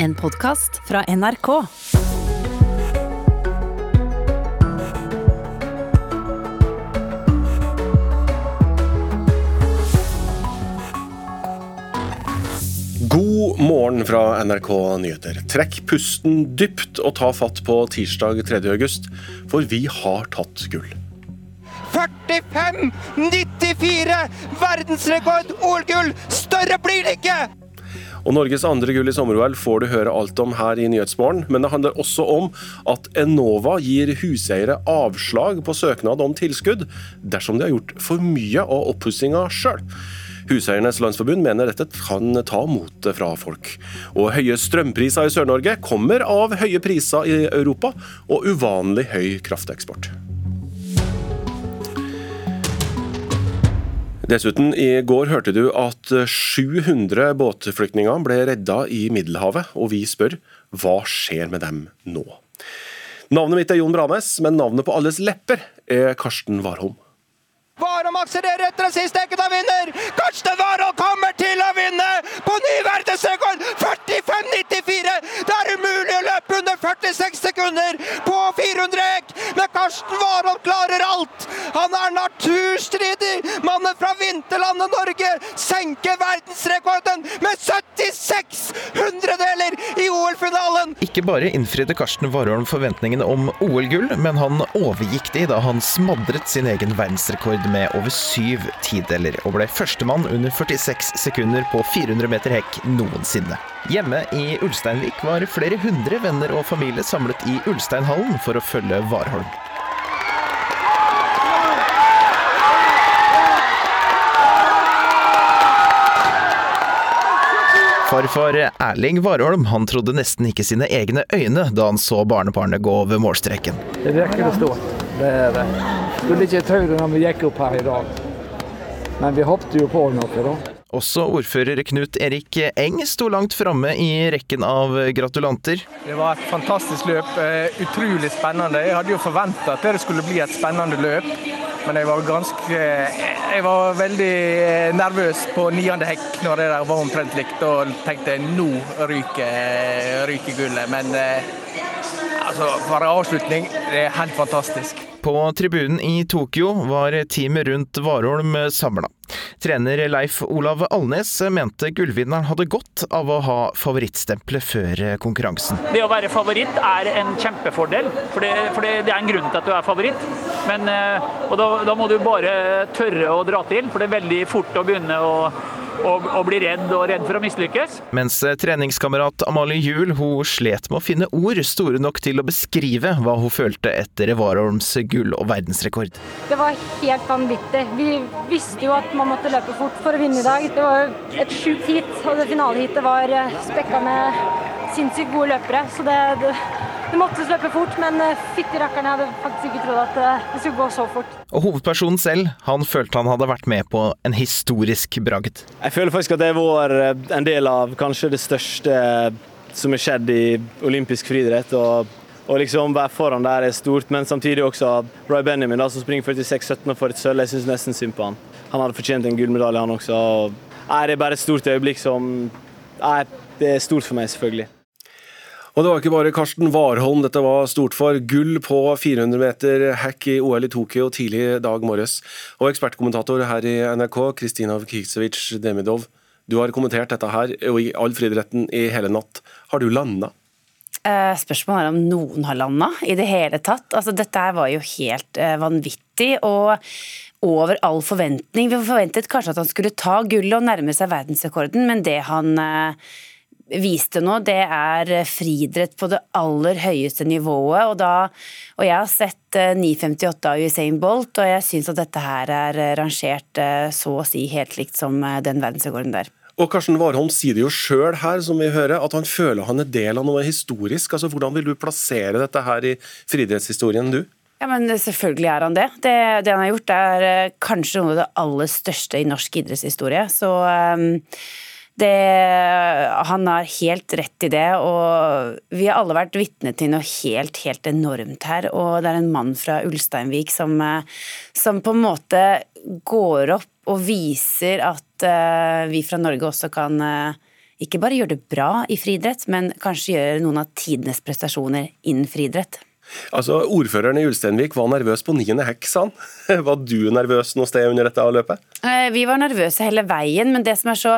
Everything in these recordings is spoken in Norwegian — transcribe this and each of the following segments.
En podkast fra NRK. God morgen fra NRK Nyheter. Trekk pusten dypt og ta fatt på tirsdag 3. august, for vi har tatt gull. 45-94! Verdensrekord OL-gull! Større blir det ikke! Og Norges andre gull i sommer-OL får du høre alt om her i Nyhetsmorgen, men det handler også om at Enova gir huseiere avslag på søknad om tilskudd dersom de har gjort for mye av oppussinga sjøl. Huseiernes Landsforbund mener dette kan ta motet fra folk. Og høye strømpriser i Sør-Norge kommer av høye priser i Europa og uvanlig høy krafteksport. Dessuten, i går hørte du at 700 båtflyktninger ble redda i Middelhavet, og vi spør hva skjer med dem nå? Navnet mitt er Jon Branes, men navnet på alles lepper er Karsten Warholm. Warholm akselererer etter den siste ekketa vinner! Karsten Warholm kommer til å vinne på ny verdensrekord! 45,94! Er å løpe under 46 sekunder på 400 hekk, men Karsten Warholm klarer alt! Han er naturstridig! Mannen fra vinterlandet Norge senker verdensrekorden med 76 hundredeler i OL-finalen! Ikke bare innfridde Karsten Warholm forventningene om OL-gull, men han overgikk de da han smadret sin egen verdensrekord med over syv tideler, og ble førstemann under 46 sekunder på 400 meter hekk noensinne. Hjemme i Ulsteinvik var flere hundre venner og familie samlet i Ulsteinhallen for å følge Warholm. Farfar Erling Warholm han trodde nesten ikke sine egne øyne da han så barnebarnet gå over målstreken. Det virker å stå. Det er det. Skulle ikke tro det når vi gikk opp her i dag. Men vi hoppet jo på noe, da. Også ordfører Knut Erik Eng sto langt framme i rekken av gratulanter. Det var et fantastisk løp. eh, Utrolig spennende. Jeg hadde jo forventa at det skulle bli et spennende løp. Men jeg var ganske Jeg var veldig eh, nervøs på niende hekk når det der var omtrent likt. Og tenkte nå ryker, ryker gullet. Men eh, altså, for en avslutning, det er helt fantastisk. På tribunen i Tokyo var teamet rundt Warholm samla. Trener Leif Olav Alnes mente gullvinneren hadde godt av å ha favorittstempelet før konkurransen. Det å være favoritt er en kjempefordel, for det, for det, er en grunn til at du er favoritt. Men, eh, og da, da må du bare tørre å dra til, for det er veldig fort å begynne å, å, og bli redd og redd for å mislykkes. Mens treningskamerat Amalie Juel hun slet med å finne ord store nok til å beskrive hva hun følte etter Warholms gull og verdensrekord. Det var helt vanvittig. Vi visste jo at man måtte løpe fort for å vinne i dag. Det var et sjukt heat, og det finaleheatet var eh, spekka med sinnssykt gode løpere. Så det, det, det måtte løpe fort, men eh, fytti rakkeren, jeg hadde faktisk ikke trodd at eh, det skulle gå så fort. Og hovedpersonen selv, han følte han hadde vært med på en historisk bragd. Jeg føler faktisk at det var en del av kanskje det største som har skjedd i olympisk friidrett. Og, og liksom være foran der er stort, men samtidig også Roy Benjamin da, som springer 46-17 og får et sølv. Jeg syns nesten synd på han. Han hadde fortjent en gullmedalje, han også. Og, nei, det er bare et stort øyeblikk som nei, Det er stort for meg, selvfølgelig. Og det var ikke bare Karsten Warholm dette var stort for. Gull på 400 meter hack i OL i Tokyo tidlig dag morges. Og ekspertkommentator her i NRK, Kristina Kiksevic-Demidov. Du har kommentert dette her og i all friidretten i hele natt. Har du landa? Eh, Spørsmålet er om noen har landa i det hele tatt. Altså, dette var jo helt eh, vanvittig og over all forventning. Vi forventet kanskje at han skulle ta gullet og nærme seg verdensrekorden, men det han eh, viste nå, det er friidrett på det aller høyeste nivået. Og, da, og jeg har sett eh, 9,58 av Usain Bolt, og jeg syns at dette her er rangert eh, så å si helt likt som eh, den verdensrekorden der. Og Karsten Warholm sier det jo sjøl her, som vi hører, at han føler han er del av noe historisk. Altså, Hvordan vil du plassere dette her i friidrettshistorien, du? Ja, men Selvfølgelig er han det. det. Det han har gjort er eh, kanskje noe av det aller største i norsk idrettshistorie. Så um, det, han har helt rett i det, og vi har alle vært vitne til noe helt, helt enormt her. Og det er en mann fra Ulsteinvik som, eh, som på en måte går opp og viser at uh, vi fra Norge også kan uh, ikke bare gjøre det bra i friidrett, men kanskje gjøre noen av tidenes prestasjoner innen friidrett. Altså, Ordføreren i Ulsteinvik var nervøs på niende hekk, han. Var du nervøs noe sted under dette løpet? Eh, vi var nervøse hele veien, men det som er så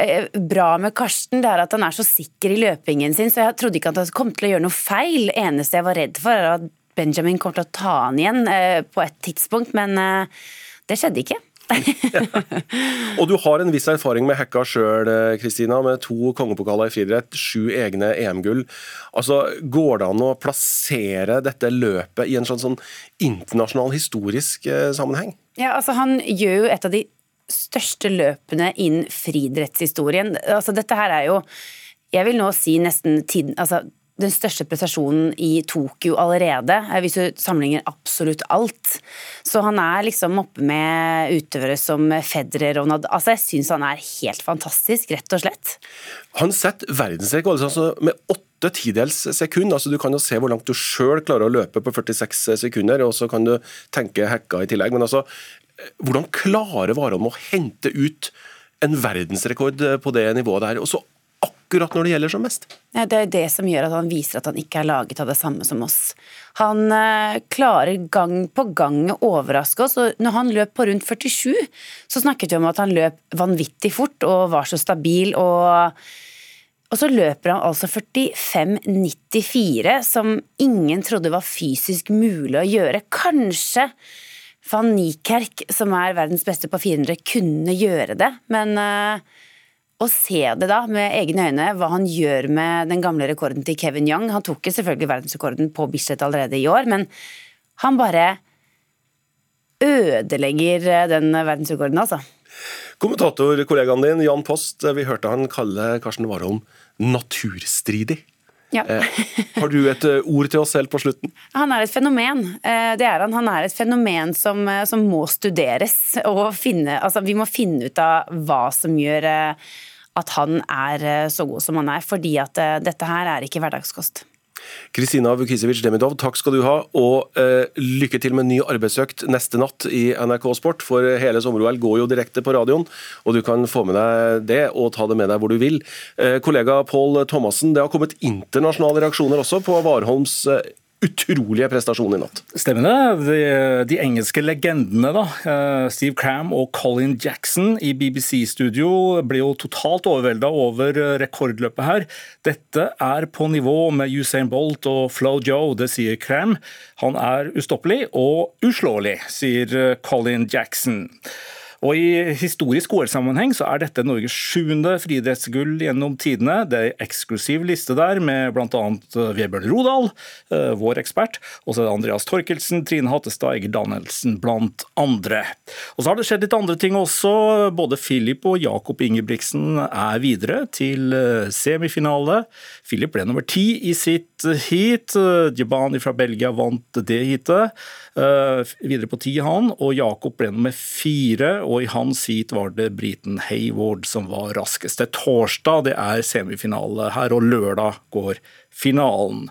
eh, bra med Karsten, det er at han er så sikker i løpingen sin, så jeg trodde ikke at han kom til å gjøre noe feil. Eneste jeg var redd for, er at Benjamin kom til å ta han igjen eh, på et tidspunkt, men det skjedde ikke. og du har en viss erfaring med hekka sjøl, Kristina, med to kongepokaler i friidrett, sju egne EM-gull. Altså, Går det an å plassere dette løpet i en sånn, sånn internasjonal historisk eh, sammenheng? Ja, altså Han gjør jo et av de største løpene innen friidrettshistorien. Altså, dette her er jo jeg vil nå si nesten tiden, altså den største prestasjonen i Tokyo allerede, eh, hvis du sammenligner absolutt alt. Så han er liksom oppe med utøvere som Federer og Nadal. Altså, jeg syns han er helt fantastisk, rett og slett. Han setter verdensrekord altså med åtte tidels sekund. Altså, du kan jo se hvor langt du sjøl klarer å løpe på 46 sekunder, og så kan du tenke hekka i tillegg. Men altså, hvordan klarer Warholm å hente ut en verdensrekord på det nivået der? Og så akkurat når det gjelder som mest. Det er det som gjør at han viser at han ikke er laget av det samme som oss. Han eh, klarer gang på gang å overraske oss. og Når han løp på rundt 47, så snakket vi om at han løp vanvittig fort og var så stabil. og og så løper han altså 45,94, som ingen trodde var fysisk mulig å gjøre. Kanskje van Niekerk, som er verdens beste på 400, kunne gjøre det, men uh, å se det da med egne øyne, hva han gjør med den gamle rekorden til Kevin Young. Han tok selvfølgelig verdensrekorden på Bislett allerede i år, men han bare ødelegger den verdensrekorden, altså. Kommentatorkollegaen din Jan Post, vi hørte han kalle Karsten Warholm naturstridig. Ja. Eh, har du et eh, ord til oss selv på slutten? Han er et fenomen. Eh, det er han. Han er et fenomen som, som må studeres. og finne, altså Vi må finne ut av hva som gjør at han er så god som han er. Fordi at dette her er ikke hverdagskost. Kristina Vukisevic Demidov, takk skal du ha, og eh, lykke til med ny arbeidsøkt neste natt i NRK Sport. For hele sommer-OL går jo direkte på radioen, og du kan få med deg det og ta det med deg hvor du vil. Eh, kollega Pål Thomassen, det har kommet internasjonale reaksjoner også på Warholms eh, utrolige prestasjon i natt. Stemmer det. De, de, engelske legendene, da, eh, Steve Cram og Colin Jackson i BBC-studio, ble jo totalt overvelda over rekordløpet her. Dette er på nivå med Usain Bolt og Flo Joe, det sier Cram. Han er ustoppelig og uslåelig, sier Colin Jackson. Og I historisk OL-sammenheng så er dette Norges sjuende friidrettsgull gjennom tidene. Det er eksklusiv liste der med bl.a. Eh, Vebjørn Rodal, eh, vår ekspert, og så er det Andreas Torkelsen, Trine Hattestad, Egil Danielsen blant andre. Og Så har det skjedd litt andre ting også. Både Filip og Jakob Ingebrigtsen er videre til eh, semifinale. Filip ble nummer ti i sitt heat. Djibani fra Belgia vant det heatet. Videre på ti han, og Jakob ble nummer fire og i hans heat var det briten Hayward som var raskest. Det torsdag det er semifinale her, og lørdag går finalen.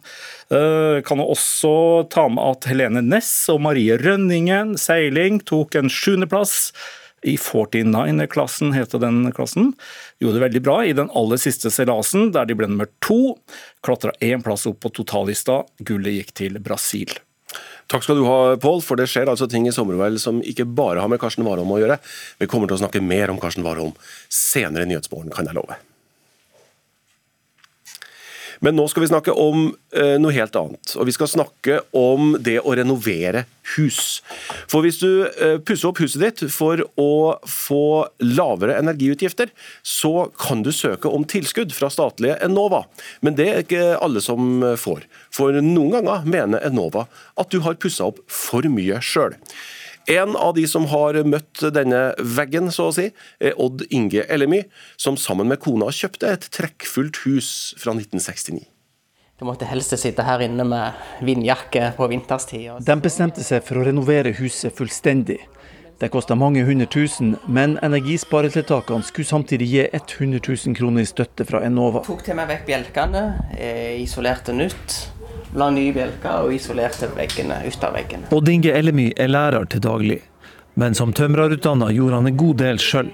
Uh, kan også ta med at Helene Næss og Marie Rønningen, seiling, tok en sjuendeplass. I 49-klassen heter den klassen. Gjorde det veldig bra i den aller siste seilasen, der de ble nummer to. Klatra én plass opp på totallista. Gullet gikk til Brasil. Takk skal du ha, Pål, for det skjer altså ting i sommer som ikke bare har med Karsten Warholm å gjøre. Vi kommer til å snakke mer om Karsten Warholm senere i Nyhetsmorgen, kan jeg love. Men nå skal vi snakke om eh, noe helt annet. Og vi skal snakke om det å renovere hus. For hvis du eh, pusser opp huset ditt for å få lavere energiutgifter, så kan du søke om tilskudd fra statlige Enova. Men det er ikke alle som får. For noen ganger mener Enova at du har pussa opp for mye sjøl. En av de som har møtt denne veggen, så å si, er Odd Inge Ellemy, som sammen med kona kjøpte et trekkfullt hus fra 1969. Du måtte helst sitte her inne med vindjakke på vinterstid. De bestemte seg for å renovere huset fullstendig. Det kosta mange hundre tusen, men energisparetiltakene skulle samtidig gi 100 000 kroner i støtte fra Enova. Tok til meg vekk bjelkene, eh, isolerte nytt la nye bjelker og isolerte veggene ut av veggene. Odd Inge Ellemy er lærer til daglig, men som tømrerutdanna gjorde han en god del sjøl.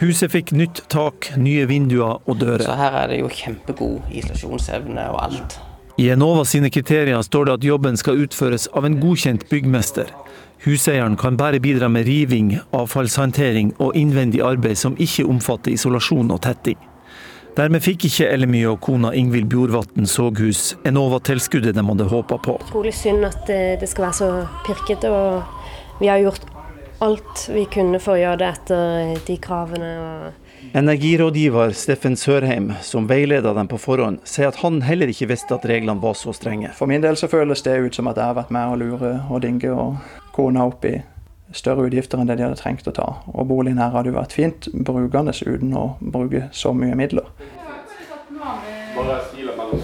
Huset fikk nytt tak, nye vinduer og dører. Så her er det jo kjempegod isolasjonsevne og alt. I Enova sine kriterier står det at jobben skal utføres av en godkjent byggmester. Huseieren kan bare bidra med riving, avfallshåndtering og innvendig arbeid som ikke omfatter isolasjon og tetting. Dermed fikk ikke Ellemy og kona Ingvild Bjorvatn Såghus Enova-tilskuddet de hadde håpa på. Utrolig synd at det, det skal være så pirkete. og Vi har gjort alt vi kunne for å gjøre det etter de kravene. Energirådgiver Steffen Sørheim, som veileda dem på forhånd, sier at han heller ikke visste at reglene var så strenge. For min del så føles det ut som at jeg har vært med å lure og dinge og kona opp i større utgifter enn det de hadde trengt å ta. Og boligen her hadde jo vært fint brukende uten å bruke så mye midler.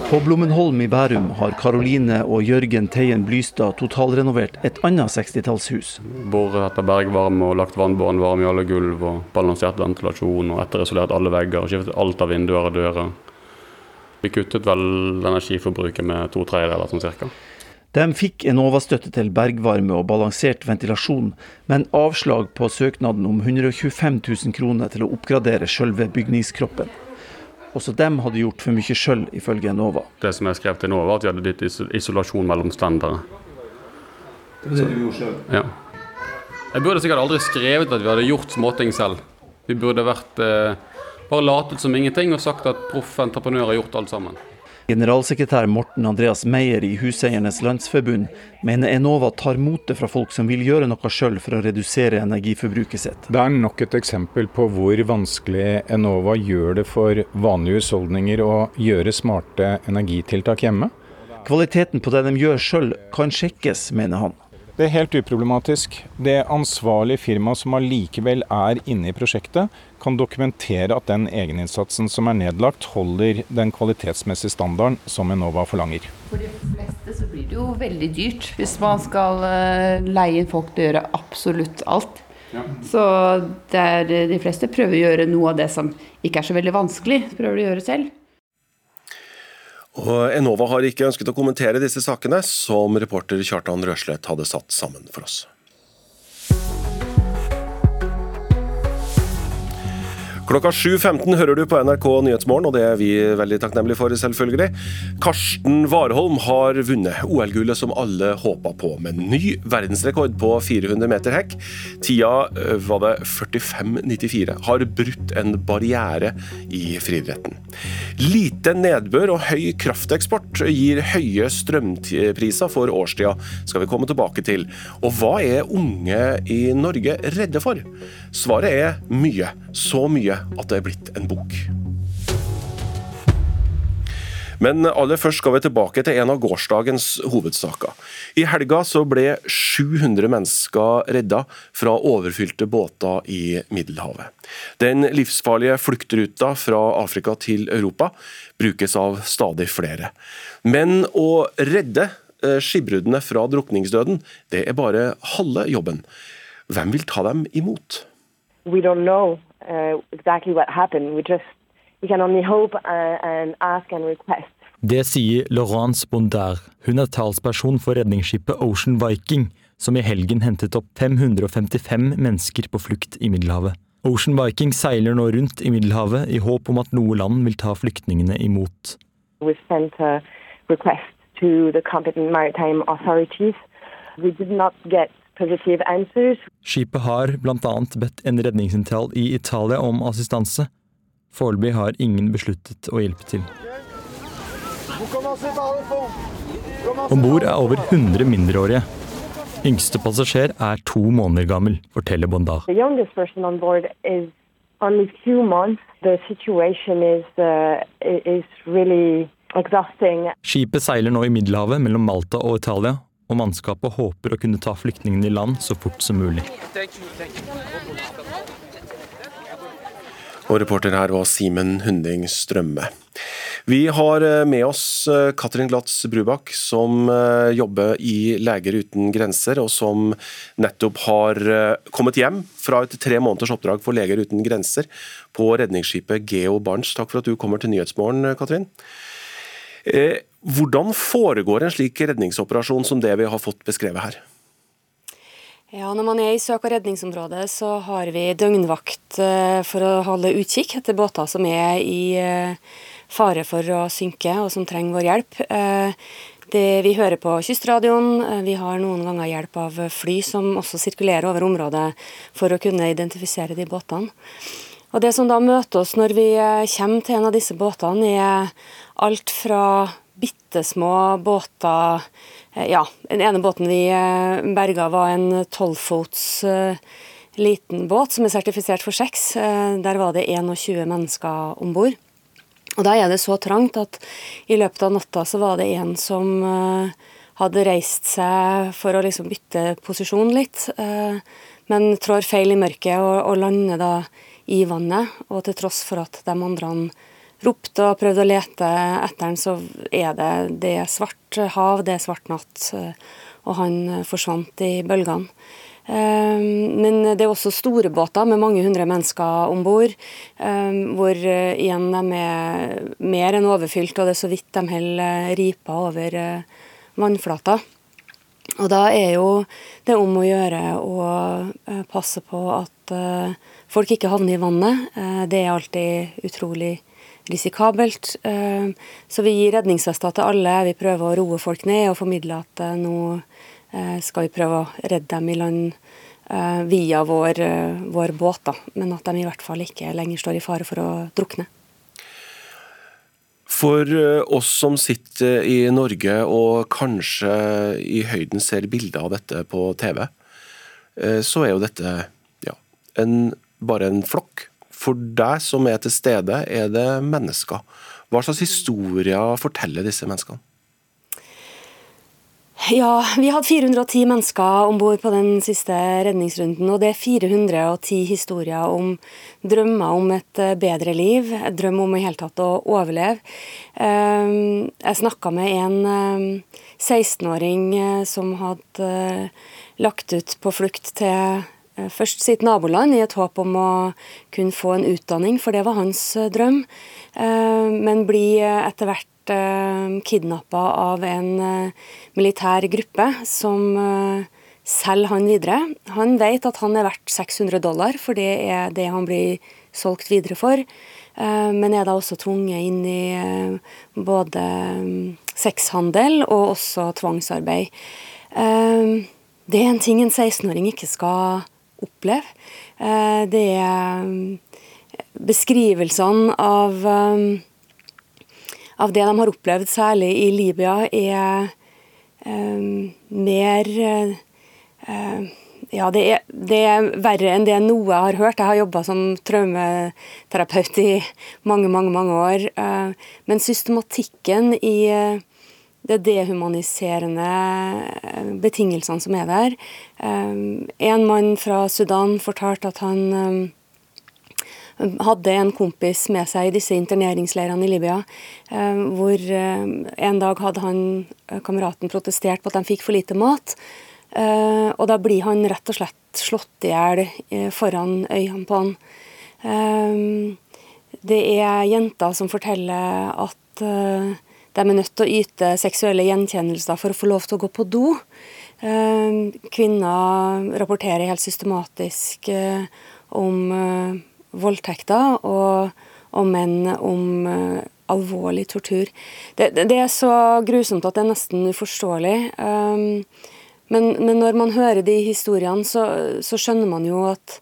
På Blommenholm i Bærum har Karoline og Jørgen Teien Blystad totalrenovert et annet 60-tallshus. Boret etter bergvarme og lagt vannbåren varme i alle gulv og balansert ventilasjon og etterisolert alle vegger og skiftet alt av vinduer og dører. Vi kuttet vel energiforbruket med to tredjedeler sånn cirka. De fikk Enova-støtte til bergvarme og balansert ventilasjon, men avslag på søknaden om 125 000 kroner til å oppgradere selve bygningskroppen. Også dem hadde gjort for mye sjøl, ifølge Enova. Det som jeg skrev til Enova, var at vi hadde litt isolasjon mellom stendere. Det var det du gjorde sjøl? Ja. Jeg burde sikkert aldri skrevet at vi hadde gjort småting selv. Vi burde vært eh, bare latet som ingenting og sagt at proff entreprenør har gjort alt sammen. Generalsekretær Morten Andreas Meyer i Huseiernes Landsforbund mener Enova tar motet fra folk som vil gjøre noe sjøl for å redusere energiforbruket sitt. Det er nok et eksempel på hvor vanskelig Enova gjør det for vanlige husholdninger å gjøre smarte energitiltak hjemme. Kvaliteten på det de gjør sjøl kan sjekkes, mener han. Det er helt uproblematisk. Det ansvarlige firmaet som allikevel er inne i prosjektet, kan dokumentere at den egeninnsatsen som er nedlagt, holder den kvalitetsmessige standarden som Enova forlanger. For de fleste så blir det jo veldig dyrt hvis man skal eh, leie inn folk til å gjøre absolutt alt. Ja. Så er, de fleste prøver å gjøre noe av det som ikke er så veldig vanskelig, prøver de å gjøre selv. Og Enova har ikke ønsket å kommentere disse sakene, som reporter Kjartan Røslett hadde satt sammen for oss. Klokka 7.15 hører du på NRK Nyhetsmorgen, og det er vi veldig takknemlige for, selvfølgelig. Karsten Warholm har vunnet OL-gullet som alle håpa på, med ny verdensrekord på 400 meter hekk. Tida eh, var det 45,94. Har brutt en barriere i friidretten. Lite nedbør og høy krafteksport gir høye strømpriser for årstida, skal vi komme tilbake til. Og hva er unge i Norge redde for? Svaret er mye. Så mye at det er blitt en bok. Men aller først skal vi tilbake til en av gårsdagens hovedsaker. I helga så ble 700 mennesker redda fra overfylte båter i Middelhavet. Den livsfarlige fluktruta fra Afrika til Europa brukes av stadig flere. Men å redde eh, skipbruddene fra drukningsdøden, det er bare halve jobben. Hvem vil ta dem imot? We don't know uh, exactly what happened. We just we can only hope uh, and ask and request. Det sier Laurence Bondaire. Hun er talsperson for redningsskipet Ocean Viking, som i helgen hentet opp 555 mennesker på flukt i Middelhavet. Ocean Viking seiler nå rundt i Middelhavet i håp om at noe land vil ta flyktningene imot. To the competent maritime authorities. We did not get Skipet har bl.a. bedt en redningssentral i Italia om assistanse. Foreløpig har ingen besluttet å hjelpe til. Om bord er over 100 mindreårige. Yngste passasjer er to måneder gammel, forteller Bondar. Skipet seiler nå i Middelhavet mellom Malta og Italia, og mannskapet håper å kunne ta flyktningene i land så fort som mulig. Og reporter her var Simen Hunding Strømme. Vi har eh, med oss eh, Katrin Glatz Brubakk, som eh, jobber i Leger uten grenser, og som nettopp har kommet hjem fra et tre måneders oppdrag for Leger uten grenser på redningsskipet Geo Barents. Takk for at du kommer til Nyhetsmorgen, Katrin. Hvordan foregår en slik redningsoperasjon som det vi har fått beskrevet her? Ja, Når man er i søk- og redningsområdet, så har vi døgnvakt eh, for å holde utkikk etter båter som er i eh, fare for å synke og som trenger vår hjelp. Eh, det, vi hører på kystradioen, vi har noen ganger hjelp av fly som også sirkulerer over området for å kunne identifisere de båtene. Og Det som da møter oss når vi kommer til en av disse båtene, er alt fra bitte små båter Eh, ja, den ene båten vi eh, berga var en tolvfots eh, liten båt som er sertifisert for seks. Der var det 21 mennesker om bord. Og da er det så trangt at i løpet av natta så var det en som hadde reist seg for å liksom bytte posisjon litt, men trår feil i mørket og, lander da i vannet. Og til tross for at de andre ropte og prøvde å lete etter han, så er det, det er svart hav, det er svart natt. Og han forsvant i bølgene. Ehm, men det er også store båter med mange hundre mennesker om bord, hvor eh, igjen de er mer enn overfylt, og det er så vidt de holder ripa over eh, vannflata. Og da er jo det om å gjøre å eh, passe på at folk ikke havner i vannet. Det er alltid utrolig viktig risikabelt. Eh, så vi gir redningsvester til alle. Vi prøver å roe folk ned og formidle at eh, nå eh, skal vi prøve å redde dem i land via vår, vår båt, da. men at de i hvert fall ikke lenger står i fare for å drukne. For oss som sitter i Norge og kanskje i høyden ser bilder av dette på TV, så er jo dette ja, en, bare en flokk for deg som er til stede, er det mennesker. Hva slags historier forteller disse menneskene? Ja, vi hadde 410 mennesker om bord på den siste redningsrunden. Og det er 410 historier om drømmer om et eh, bedre liv. Et drøm om i hele tatt å overleve. Ehm, jeg snakka med en 16-åring eh, eh, som hadde lagt ut på flukt til først sitt naboland i et håp om å kunne få en utdanning, for det var hans eh, drøm. Eh, men bli etter hvert kidnappa av en militær gruppe som selger han videre. Han vet at han er verdt 600 dollar, for det er det han blir solgt videre for. Men er da også tvunget inn i både mm, sexhandel og også tvangsarbeid. Det er en ting en 16-åring ikke skal oppleve. Eh, det er eh, beskrivelsene av, eh, av det de har opplevd, særlig i Libya, er mer ja, det er, det er, verre enn det noe jeg har hørt. Jeg har jobba som traumeterapeut i mange, mange mange år. Men systematikken i det dehumaniserende eh, betingelsene som er der. Eh, en mann fra Sudan fortalte at han eh, hadde en kompis med seg i disse interneringsleirene i Libya, hvor en dag hadde han, kameraten protestert på at de fikk for lite mat. Og da blir han rett og slett slått i hjel foran øynene på han. Det er jenter som forteller at de er nødt til å yte seksuelle gjenkjennelser for å få lov til å gå på do. Eh, kvinner rapporterer helt systematisk eh, om eh, voldtekter, og, menn om alvorlig tortur. Det, er så grusomt at det er nesten uforståelig. Men, når man hører de historiene, så, skjønner man jo at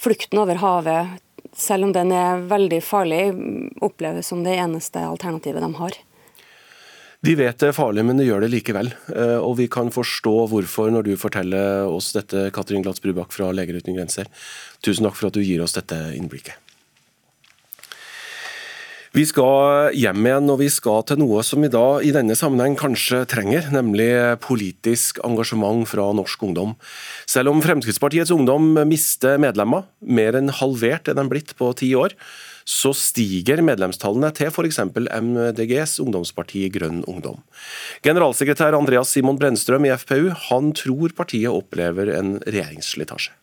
flukten over havet, selv om den er veldig farlig, oppleves som det eneste alternativet de har. De vet det er farlig, men de gjør det likevel. Eh, og vi kan forstå hvorfor når du forteller oss dette, Katrin Glatz Brubakk fra Leger uten grenser. Tusen takk for at du gir oss dette innblikket. Vi skal hjem igjen, og vi skal til noe som vi da i denne sammenheng kanskje trenger, nemlig politisk engasjement fra norsk ungdom. Selv om Fremskrittspartiets ungdom mister medlemmer, mer enn halvert er de blitt på ti år, så stiger medlemstallene til f.eks. MDGs ungdomsparti Grønn Ungdom. Generalsekretær Andreas Simon Brennstrøm i FPU han tror partiet opplever en regjeringsslitasje.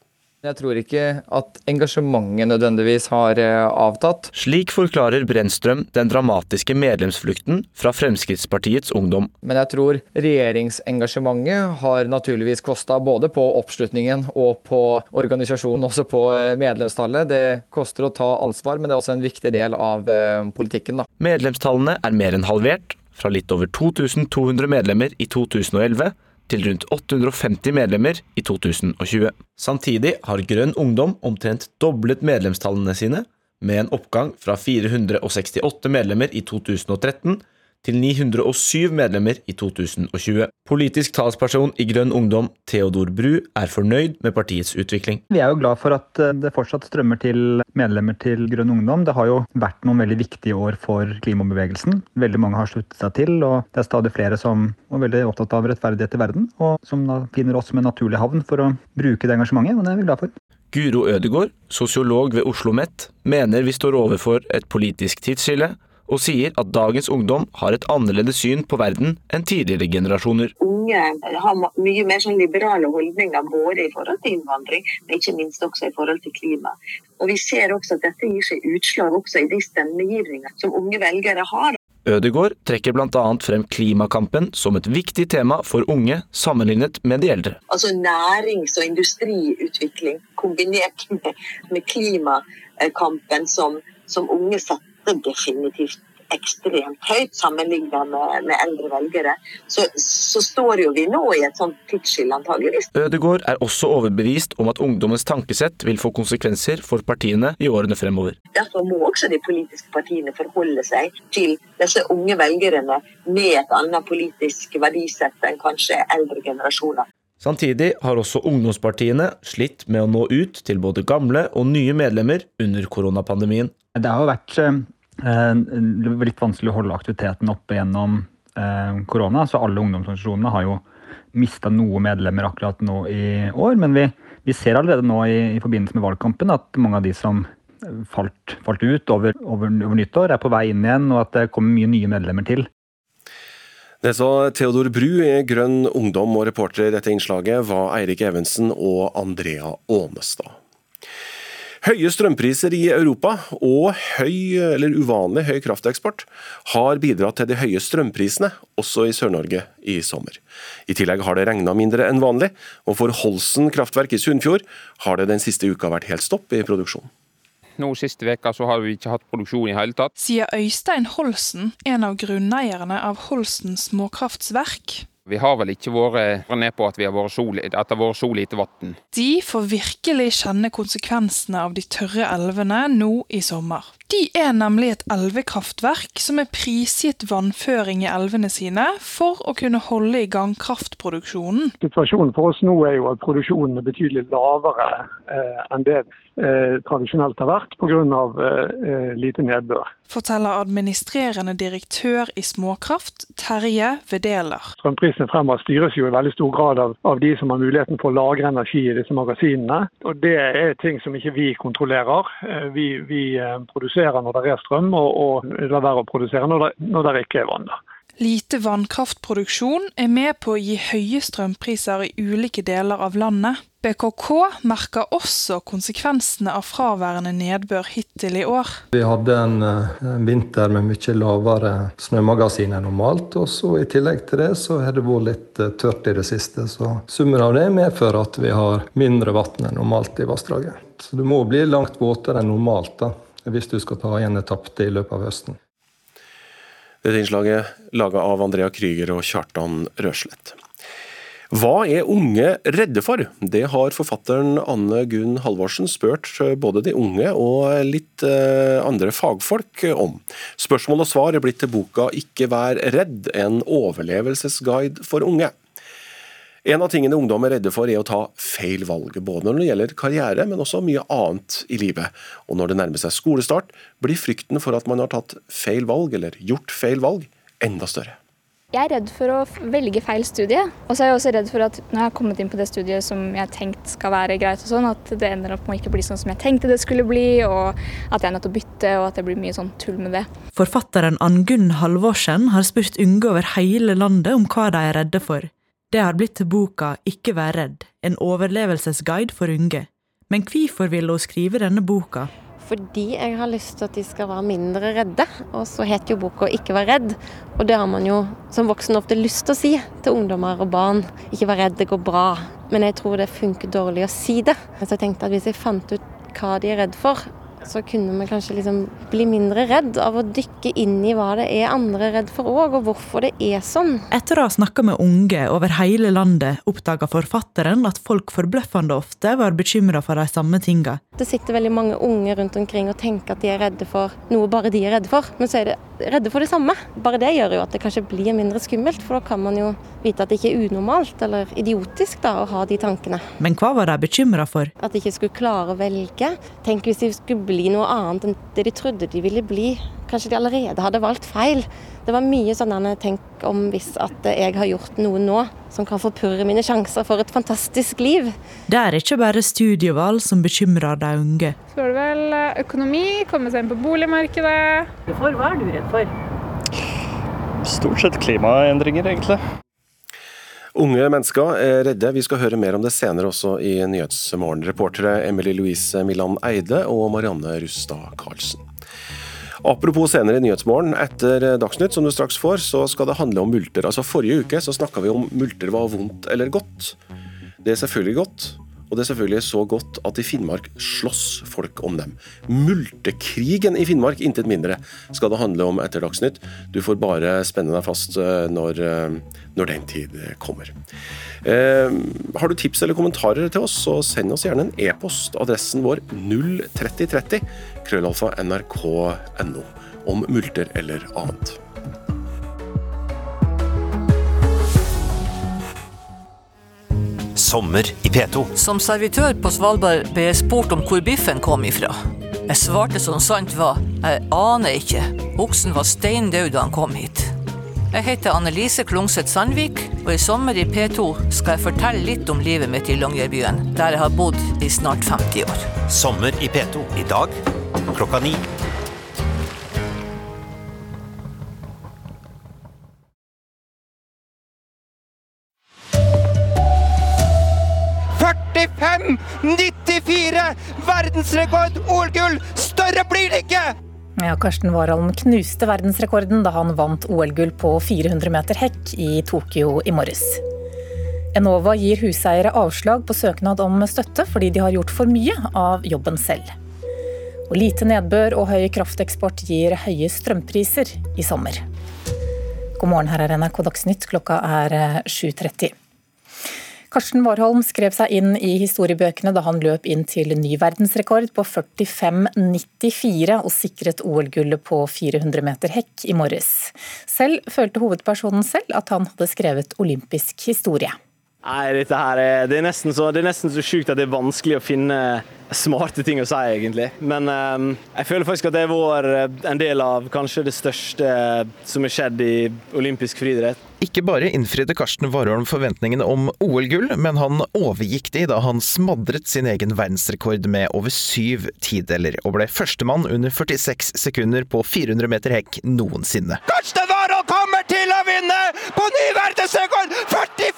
Jeg tror ikke at engasjementet nødvendigvis har eh, avtatt. Slik forklarer Brennstrøm den dramatiske medlemsflukten fra Fremskrittspartiets ungdom. Men jeg tror regjeringsengasjementet har naturligvis kosta både på oppslutningen og på organisasjonen, også på eh, medlemstallet. Det koster å ta ansvar, men det er også en viktig del av eh, politikken. Da. Medlemstallene er mer enn halvert, fra litt over 2200 medlemmer i 2011 til rundt 850 medlemmer i 2020. Samtidig har Grønn Ungdom omtrent doblet medlemstallene sine, med en oppgang fra 468 medlemmer i 2013 til 907 medlemmer i 2020. Politisk talsperson i Grønn Ungdom, Theodor Bru, er fornøyd med partiets utvikling. Vi er jo glad for at eh, det fortsatt strømmer til medlemmer til Grønn Ungdom. Det har jo vært noen veldig viktige år for klimabevegelsen. Veldig mange har sluttet seg til, og det er stadig flere som er veldig opptatt av rettferdighet i verden, og som da finner oss som en naturlig havn for å bruke det engasjementet, og det er vi glad for. Guro Ødegård, sosiolog ved Oslo OsloMet, mener vi står overfor et politisk tidsskille og sier at dagens ungdom har et annerledes syn på verden enn tidligere generasjoner. Unge har mye mer sånn liberale holdninger både i forhold til innvandring, men ikke minst også i forhold til klima. Og Vi ser også at dette gir seg utslag også i de stemmegivninger som unge velgere har. Ødegård trekker bl.a. frem klimakampen som et viktig tema for unge sammenlignet med de eldre. Altså Nærings- og industriutvikling kombinert med, med klimakampen som, som unge setter definitivt ekstremt høyt sammenlignet med, med eldre velgere, så, så, står jo vi nå i et sånt tidsskille, antageligvis. Ødegård er også overbevist om at ungdommens tankesett vil få konsekvenser for partiene i årene fremover. Derfor må også de politiske partiene forholde seg til disse unge velgerne med et annet politisk verdisett enn kanskje eldre generasjoner. Samtidig har også ungdomspartiene slitt med å nå ut til både gamle og nye medlemmer under koronapandemien. Det har vært eh, litt vanskelig å holde aktiviteten oppe gjennom eh, korona, så alle ungdomsorganisasjonene har jo mista noe medlemmer akkurat nå i år. Men vi, vi ser allerede nå i, i, forbindelse med valgkampen at mange av de som falt, falt ut over, over, over nyttår, er på vei inn igjen, og at det kommer mye nye medlemmer til. Det sa Theodor Bru i Grønn Ungdom, og reportere i dette innslaget var Eirik Evensen og Andrea Ånestad. Høye strømpriser i Europa og høy, eller uvanlig høy krafteksport har bidratt til de høye strømprisene, også i Sør-Norge i sommer. I tillegg har det regna mindre enn vanlig, og for Holsen kraftverk i Sunnfjord har det den siste uka vært helt stopp i produksjonen. Nå Siste veka så har vi ikke hatt produksjon i hele tatt. Sier Øystein Holsen, en av grunneierne av Holsen småkraftsverk. Vi har vel ikke vært ned på at, vi har vært så, at det har vært så lite vann. De får virkelig kjenne konsekvensene av de tørre elvene nå i sommer. De er nemlig et elvekraftverk som er prisgitt vannføring i elvene sine for å kunne holde i gang kraftproduksjonen. Situasjonen for oss nå er jo at produksjonen er betydelig lavere eh, enn det eh, tradisjonelt har vært pga. Eh, lite nedbør. Forteller administrerende direktør i Småkraft, Terje Vedeler. Strømprisene fremover styres jo i veldig stor grad av, av de som har muligheten for å lagre energi i disse magasinene. Og Det er ting som ikke vi kontrollerer. Eh, vi, vi eh, produserer når det er strøm, og, og er være å produsere når det, når det ikke er vann. Da. Lite vannkraftproduksjon er med på å gi høye strømpriser i ulike deler av landet. BKK merker også konsekvensene av fraværende nedbør hittil i år. Vi hadde en, en vinter med mye lavere snømagasin enn normalt. og så I tillegg til det så har det vært litt eh, tørt i det siste. Så summen av det medfører at vi har mindre vann enn normalt i vassdraget. Så det må bli langt våtere enn normalt. da hvis du skal ta igjen det tapte i løpet av høsten. Dette innslaget laga av Andrea Krüger og Kjartan Røslett. Hva er unge redde for? Det har forfatteren Anne Gunn Halvorsen spurt både de unge og litt eh, andre fagfolk om. Spørsmål og svar er blitt til boka 'Ikke vær redd', en overlevelsesguide for unge. En av tingene ungdom er redde for, er å ta feil valg, både når det gjelder karriere, men også mye annet i livet. Og når det nærmer seg skolestart, blir frykten for at man har tatt feil valg, eller gjort feil valg, enda større. Jeg er redd for å velge feil studie. Og så er jeg også redd for at når jeg har kommet inn på det studiet som jeg har tenkt skal være greit, og sånn, at det ender opp med å ikke bli sånn som jeg tenkte det skulle bli, og at jeg er nødt til å bytte, og at det blir mye sånn tull med det. Forfatteren Ann Gunn Halvorsen har spurt unge over hele landet om hva de er redde for. Det har blitt til boka Ikke vær redd, en overlevelsesguide for unge. Men hvorfor ville hun skrive denne boka? Fordi jeg har lyst til at de skal være mindre redde. Og så heter jo boka 'Ikke vær redd'. Og det har man jo som voksen ofte lyst til å si til ungdommer og barn. Ikke vær redd, det går bra. Men jeg tror det funker dårlig å si det. Så jeg tenkte at hvis jeg fant ut hva de er redd for, så kunne vi kanskje liksom bli mindre redd av å dykke inn i hva det er andre er redd for òg, og hvorfor det er sånn. Etter å ha snakka med unge over hele landet, oppdaga forfatteren at folk forbløffende ofte var bekymra for de samme tinga. Det sitter veldig mange unge rundt omkring og tenker at de er redde for noe bare de er redde for, men så er de redde for det samme. Bare det gjør jo at det kanskje blir mindre skummelt, for da kan man jo vite at det ikke er unormalt eller idiotisk da, å ha de tankene. Men hva var de bekymra for? At de ikke skulle klare å velge. Tenk hvis de skulle bli noe annet enn det de trodde de ville bli. Kanskje de allerede hadde valgt feil. Det var mye sånn tenk om hvis at jeg har gjort noe nå som kan forpurre mine sjanser for et fantastisk liv. Det er ikke bare studievalg som bekymrer de unge. Så er det vel eh, økonomi, komme seg inn på boligmarkedet. Hva er du redd for? Stort sett klimaendringer, egentlig. Unge mennesker er redde. Vi skal høre mer om det senere også i Nyhetsmorgen. Reportere Emily Louise Millan Eide og Marianne Rustad Karlsen. Apropos senere i Nyhetsmorgen, etter Dagsnytt, som du straks får, så skal det handle om multer. Altså Forrige uke så snakka vi om multer var vondt eller godt. Det er selvfølgelig godt, og det er selvfølgelig så godt at i Finnmark slåss folk om dem. Multekrigen i Finnmark, intet mindre, skal det handle om etter Dagsnytt. Du får bare spenne deg fast eh, når, eh, når den tid kommer. Eh, har du tips eller kommentarer til oss, så send oss gjerne en e-post. Adressen vår 03030 krøllalfa nrk.no om multer eller annet. Sommer i P2. Som servitør på Svalbard ble jeg spurt om hvor biffen kom ifra. Jeg svarte som sant var, jeg aner ikke. Oksen var steindød da han kom hit. Jeg heter Annelise Klungseth Sandvik, og i sommer i P2 skal jeg fortelle litt om livet mitt i Longyearbyen, der jeg har bodd i snart 50 år. Sommer i P2 i dag klokka ni. Verdensrekord! OL-gull! Større blir det ikke! Ja, Karsten Warholm knuste verdensrekorden da han vant OL-gull på 400 meter hekk i Tokyo i morges. Enova gir huseiere avslag på søknad om støtte fordi de har gjort for mye av jobben selv. Og lite nedbør og høy krafteksport gir høye strømpriser i sommer. God morgen, her er NRK Dagsnytt. Klokka er 7.30. Karsten Warholm skrev seg inn i historiebøkene da han løp inn til ny verdensrekord på 45,94 og sikret OL-gullet på 400 meter hekk i morges. Selv følte hovedpersonen selv at han hadde skrevet olympisk historie. Nei, dette her er, det er nesten så, det er nesten så sjukt at det er vanskelig å finne smarte ting å si, egentlig. Men um, jeg føler faktisk at det har vært en del av kanskje det største som har skjedd i olympisk friidrett. Ikke bare innfridde Karsten Warholm forventningene om OL-gull, men han overgikk de da han smadret sin egen verdensrekord med over syv tideler, og ble førstemann under 46 sekunder på 400 meter hekk noensinne. Karsten Warholm kommer til å vinne på ny verdensrekord!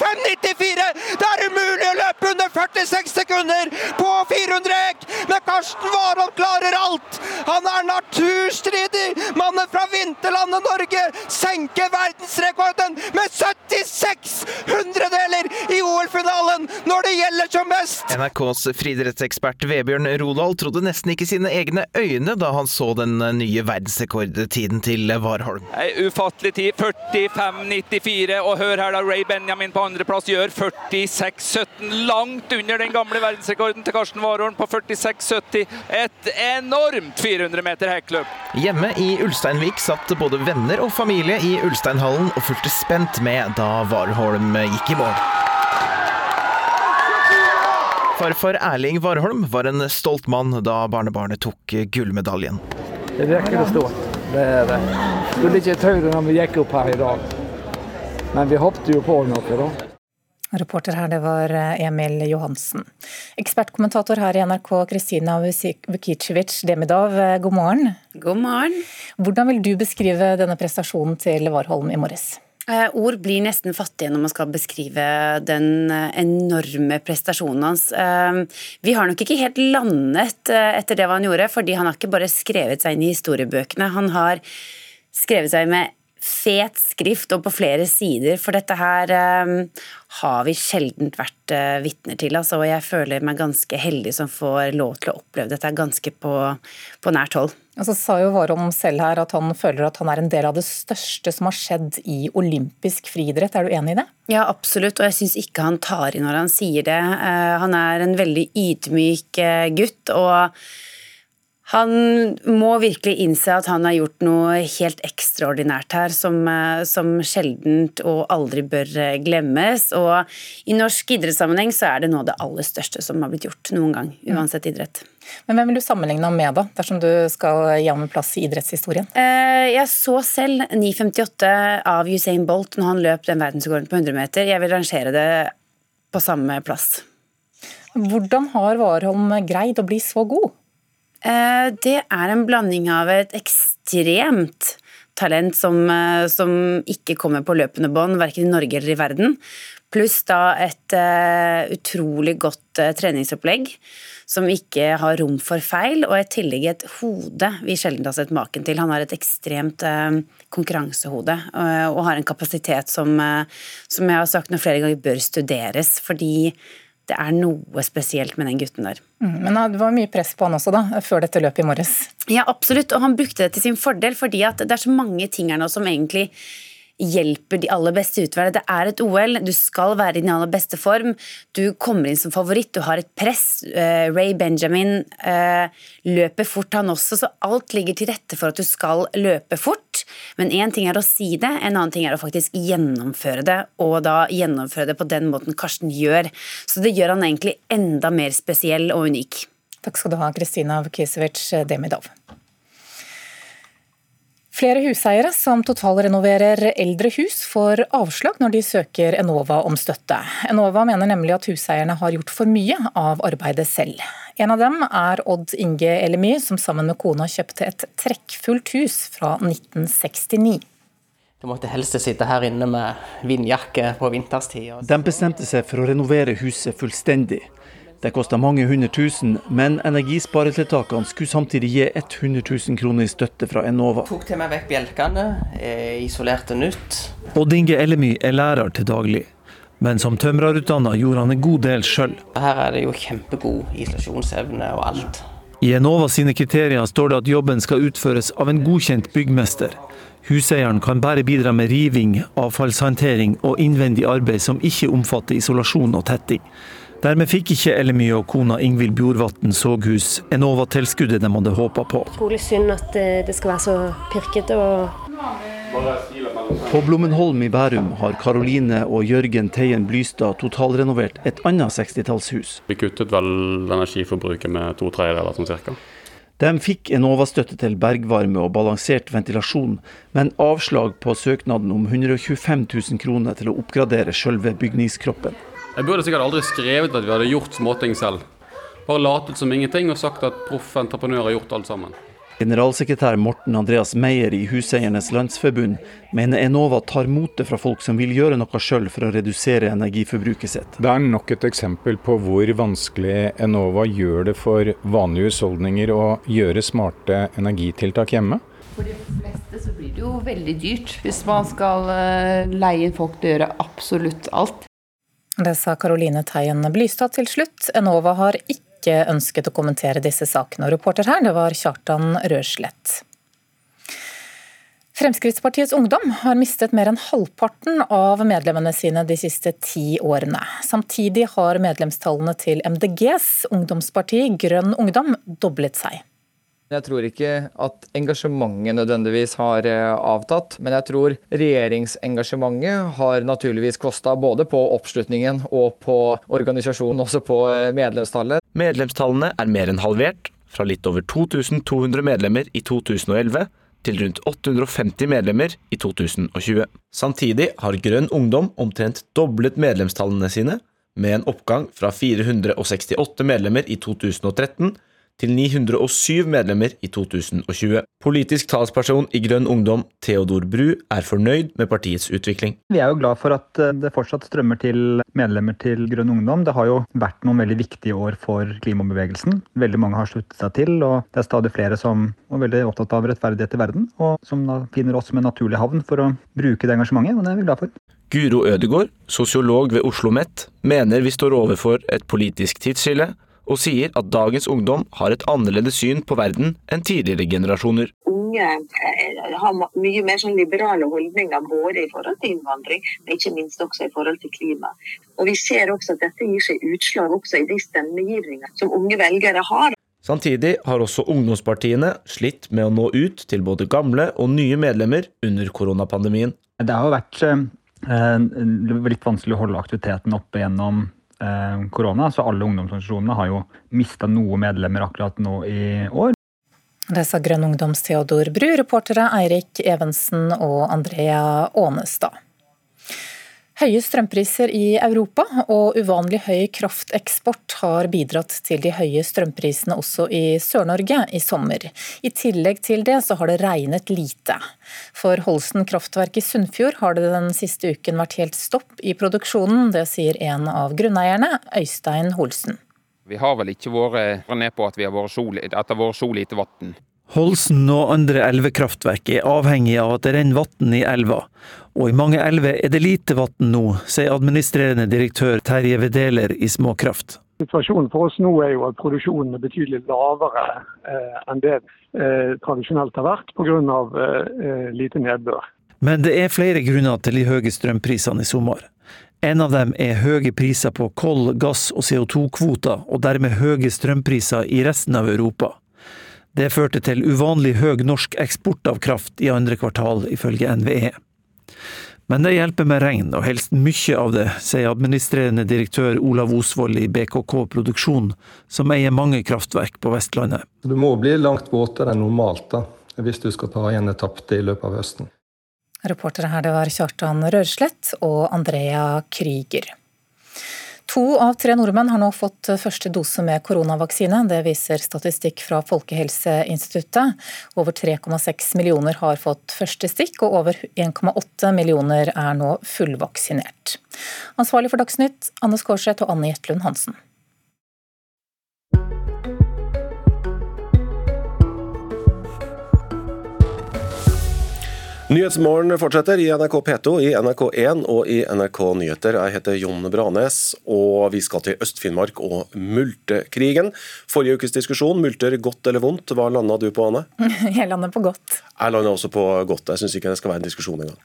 45,94! Det er umulig å løpe under 46 sekunder på 400 hekk, men Karsten Warholm klarer alt! Han er naturstridig! Mannen fra vinterlandet Norge senker verdensrekorden med 76 hundredeler i OL-finalen når det gjelder som mest! NRKs friidrettsekspert Vebjørn Rodal trodde nesten ikke sine egne øyne da han så den nye verdensrekordtiden til Warholm. Ei ufattelig tid. 45,94. Og hør her, da. Ray Benjamin på andreplass gjør 46,17. Langt under den gamle verdensrekorden til Karsten Warholm på 46,70. Et enormt 400 meter hekkløp. Hjemme i Ulsteinvik satt både venner og familie i Ulsteinhallen og fulgte spent med da Warholm gikk i mål. Farfar Erling Warholm var en stolt mann da barnebarnet tok gullmedaljen. Det rekker å stå. Det er det. Skulle ikke tro det når vi gikk opp her i dag. Men vi hoppet jo på noe, da. Reporter her, det var Emil Johansen. Ekspertkommentator her i NRK, Kristina Vukicevic Demidov, god morgen. God morgen. Hvordan vil du beskrive denne prestasjonen til Warholm i morges? Eh, ord blir nesten fattige når man skal beskrive den eh, enorme prestasjonen hans. Eh, vi har nok ikke helt landet etter det han gjorde, fordi han har ikke bare skrevet seg inn i historiebøkene. Han har skrevet seg med fet skrift og på flere sider, for dette her har vi sjelden vært uh, vitner til. Altså, og jeg føler meg ganske heldig som får lov til å oppleve dette ganske på, på nært hold. Og så sa jo Warholm selv her at han føler at han er en del av det største som har skjedd i olympisk friidrett. Er du enig i det? Ja, absolutt, og jeg syns ikke han tar i når han sier det. Uh, han er en veldig ydmyk uh, gutt. og han må virkelig innse at han har gjort noe helt ekstraordinært her, som, eh, som sjeldent og aldri bør eh, glemmes. Og i norsk idrettssammenheng så er det noe av det aller største som har blitt gjort noen gang, uansett idrett. Men hvem vil du sammenligne ham med, da, dersom du skal gi ham en plass i idrettshistorien? Eh, jeg så selv 9,58 av Usain Bolt når han løp den verdensrekorden på 100 meter. Jeg vil rangere det på samme plass. Hvordan har Warholm greid å bli så god? Eh, det er en blanding av et ekstremt talent som, eh, som ikke kommer på løpende bånd, verken i Norge eller i verden, pluss da et uh, utrolig godt treningsopplegg som ikke har rom for feil, og i tillegg et hode vi sjelden har sett maken til. Han har et ekstremt konkurransehode og har en kapasitet som, som jeg har sagt noen flere ganger bør studeres, fordi det er noe spesielt med den gutten der. Mm, men det var mye press på han også, da, før dette løpet i morges? Ja, absolutt, og han brukte det til sin fordel, fordi at det er så mange ting her nå som egentlig hjelper de aller beste ut. det. Er et OL, du skal være i din aller beste form. Du kommer inn som favoritt, du har et press. Uh, Ray Benjamin uh, løper fort, han også, så alt ligger til rette for at du skal løpe fort. Men én ting er å si det, en annen ting er å faktisk gjennomføre det, og da gjennomføre det på den måten Karsten gjør. Så det gjør han egentlig enda mer spesiell og unik. Takk skal du ha, Kristina Vkisevic Demidov. Flere huseiere som totalrenoverer eldre hus, får avslag når de søker Enova om støtte. Enova mener nemlig at huseierne har gjort for mye av arbeidet selv. En av dem er Odd Inge Elemy, som sammen med kona kjøpte et trekkfullt hus fra 1969. Du måtte helst sitte her inne med vindjakke på vinterstid. De bestemte seg for å renovere huset fullstendig. Det kosta mange hundre tusen, men energisparetiltakene skulle samtidig gi 100 000 kroner i støtte fra Enova. Tok til meg vekk bjelkene, eh, isolerte nytt. Odd Inge Ellemy er lærer til daglig, men som tømrerutdanna gjorde han en god del sjøl. Her er det jo kjempegod isolasjonsevne og alt. I Enova sine kriterier står det at jobben skal utføres av en godkjent byggmester. Huseieren kan bare bidra med riving, avfallshåndtering og innvendig arbeid som ikke omfatter isolasjon og tetting. Dermed fikk ikke Ellemy og kona Ingvild Bjorvatn Såghus Enova-tilskuddet de hadde håpa på. Utrolig synd at eh, det skal være så pirkete og På Blommenholm i Bærum har Karoline og Jørgen Teien Blystad totalrenovert et annet 60-tallshus. Vi kuttet vel energiforbruket med to tredjedeler sånn cirka. De fikk Enova-støtte til bergvarme og balansert ventilasjon, men avslag på søknaden om 125 000 kroner til å oppgradere selve bygningskroppen. Jeg burde sikkert aldri skrevet at vi hadde gjort småting selv. Bare latet som ingenting og sagt at proff entreprenør har gjort alt sammen. Generalsekretær Morten Andreas Meyer i Huseiernes Landsforbund mener Enova tar motet fra folk som vil gjøre noe sjøl for å redusere energiforbruket sitt. Det er nok et eksempel på hvor vanskelig Enova gjør det for vanlige husholdninger å gjøre smarte energitiltak hjemme. For de fleste så blir det jo veldig dyrt hvis man skal eh, leie inn folk til å gjøre absolutt alt. Det sa Karoline Teien Blystad til slutt. Enova har ikke ønsket å kommentere disse sakene. Og reporter her, det var Kjartan Røslett. Fremskrittspartiets Ungdom har mistet mer enn halvparten av medlemmene sine de siste ti årene. Samtidig har medlemstallene til MDGs ungdomsparti Grønn Ungdom doblet seg. Jeg tror ikke at engasjementet nødvendigvis har eh, avtatt, men jeg tror regjeringsengasjementet har naturligvis kosta både på oppslutningen og på organisasjonen, også på eh, medlemstallet. Medlemstallene er mer enn halvert, fra litt over 2200 medlemmer i 2011 til rundt 850 medlemmer i 2020. Samtidig har Grønn Ungdom omtrent doblet medlemstallene sine, med en oppgang fra 468 medlemmer i 2013 til 907 medlemmer i 2020. Politisk talsperson i Grønn Ungdom, Theodor Bru, er fornøyd med partiets utvikling. Vi er jo glad for at eh, det fortsatt strømmer til medlemmer til Grønn Ungdom. Det har jo vært noen veldig viktige år for klimabevegelsen. Veldig mange har sluttet seg til, og det er stadig flere som er veldig opptatt av rettferdighet i verden, og som finner oss som en naturlig havn for å bruke det engasjementet, og det er vi glad for. Guro Ødegård, sosiolog ved Oslo OsloMet, mener vi står overfor et politisk tidsskille, og sier at dagens ungdom har et annerledes syn på verden enn tidligere generasjoner. Unge eh, har mye mer sånn liberale holdninger både i forhold til innvandring, men ikke minst også i forhold til klima. Og Vi ser også at dette gir seg utslag også i de stemmegivninger som unge velgere har. Samtidig har også ungdomspartiene slitt med å nå ut til både gamle og nye medlemmer under koronapandemien. Det har vært eh, litt vanskelig å holde aktiviteten oppe gjennom Eh, korona. Så alle ungdomsorganisasjonene har jo mista noe medlemmer akkurat nå i år. Det sa Grønn Ungdoms Theodor Bru, reportere Eirik Evensen og Andrea Ånestad. Høye strømpriser i Europa og uvanlig høy krafteksport har bidratt til de høye strømprisene også i Sør-Norge i sommer. I tillegg til det så har det regnet lite. For Holsen kraftverk i Sunnfjord har det den siste uken vært helt stopp i produksjonen. Det sier en av grunneierne, Øystein Holsen. Vi har vel ikke vært ned på at, vi har vært så, at det har vært så lite vann. Holsen og andre elvekraftverk er avhengig av at det renner vann i elva, og i mange elver er det lite vann nå, sier administrerende direktør Terje Vedeler i Småkraft. Situasjonen for oss nå er jo at produksjonen er betydelig lavere eh, enn det eh, tradisjonelt har vært, pga. Eh, lite nedbør. Men det er flere grunner til de høye strømprisene i sommer. En av dem er høye priser på koll, gass og CO2-kvoter, og dermed høye strømpriser i resten av Europa. Det førte til uvanlig høy norsk eksport av kraft i andre kvartal, ifølge NVE. Men det hjelper med regn, og helst mye av det, sier administrerende direktør Olav Osvold i BKK Produksjon, som eier mange kraftverk på Vestlandet. Du må bli langt våtere enn normalt da, hvis du skal ta igjen det tapte i løpet av høsten. Reportere her det var Kjartan Rørslett og Andrea Krüger. To av tre nordmenn har nå fått første dose med koronavaksine. Det viser statistikk fra Folkehelseinstituttet. Over 3,6 millioner har fått første stikk, og over 1,8 millioner er nå fullvaksinert. Ansvarlig for Dagsnytt, Anne Skårseth og Anne Jetlund Hansen. Nyhetsmorgen fortsetter i NRK P2, i NRK1 og i NRK Nyheter. Jeg heter Jon Branes, og vi skal til Øst-Finnmark og multekrigen. Forrige ukes diskusjon, multer godt eller vondt, hva landa du på, Anne? Jeg lander på godt. Jeg landet også på godt. Jeg syns ikke det skal være en diskusjon engang.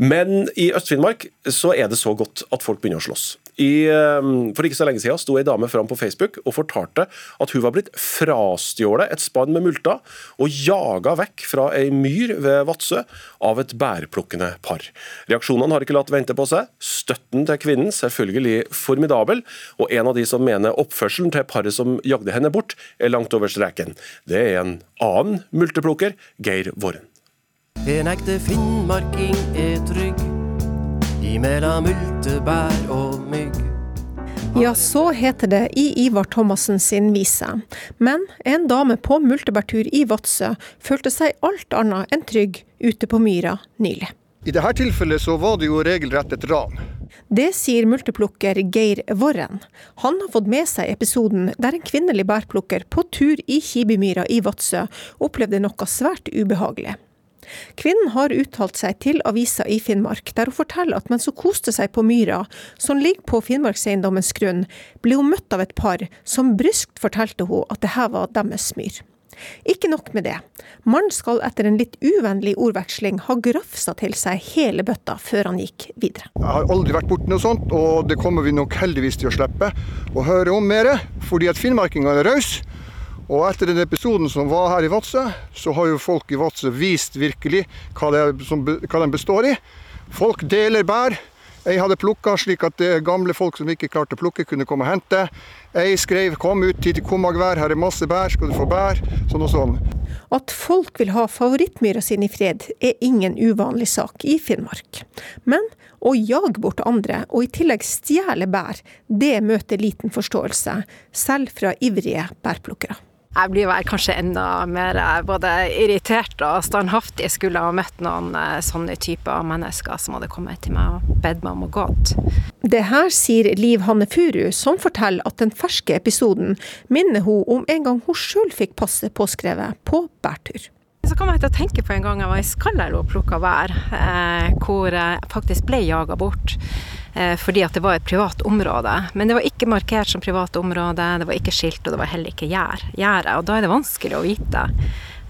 Men i Øst-Finnmark så er det så godt at folk begynner å slåss. I, ehm, for ikke så lenge siden sto ei dame fram på Facebook og fortalte at hun var blitt frastjålet et spann med multer og jaga vekk fra ei myr ved Vadsø av et bærplukkende par. Reaksjonene har ikke latt vente på seg. Støtten til kvinnen selvfølgelig formidabel, og en av de som mener oppførselen til paret som jagde henne bort, er langt over streken. Det er en annen multeplukker, Geir Våren. En ekte finnmarking er trygg imellom multebær og mygg. Ja, så heter det i Ivar Thomassen sin vise. Men en dame på multebærtur i Vadsø følte seg alt annet enn trygg ute på myra nylig. I dette tilfellet så var det jo regelrett et ran. Det sier multeplukker Geir Worren. Han har fått med seg episoden der en kvinnelig bærplukker på tur i Kibimyra i Vadsø opplevde noe svært ubehagelig. Kvinnen har uttalt seg til avisa i Finnmark, der hun forteller at mens hun koste seg på myra, som ligger på Finnmarkseiendommens grunn, ble hun møtt av et par som bryskt fortalte hun at det her var deres myr. Ikke nok med det. Mannen skal etter en litt uvennlig ordveksling ha grafsa til seg hele bøtta før han gikk videre. Jeg har aldri vært borti noe sånt, og det kommer vi nok heldigvis til å slippe å høre om mer, fordi at finnmarkingene er rause. Og etter den episoden som var her i Vadsø, så har jo folk i Vadsø vist virkelig hva, som, hva den består i. Folk deler bær. Jeg hadde plukka slik at gamle folk som ikke klarte å plukke, kunne komme og hente. Jeg skrev 'kom ut hit til Komagvær, her er masse bær, skal du få bær'? Sånn og sånn. At folk vil ha favorittmyra sin i fred, er ingen uvanlig sak i Finnmark. Men å jage bort andre, og i tillegg stjele bær, det møter liten forståelse, selv fra ivrige bærplukkere. Jeg blir vel kanskje enda mer eh, både irritert og standhaftig skulle ha møtt noen eh, sånne typer mennesker som hadde kommet til meg og bedt meg om å gå. Det her sier Liv Hanne Furu, som forteller at den ferske episoden minner hun om en gang hun sjøl fikk passet påskrevet på bærtur. Så kom jeg til å tenke på en gang jeg var i Skallelo og plukka bær, eh, hvor jeg faktisk ble jaga bort. Eh, fordi at det var et privat område. Men det var ikke markert som privat område, det var ikke skilt, og det var heller ikke gjerde. Og da er det vanskelig å vite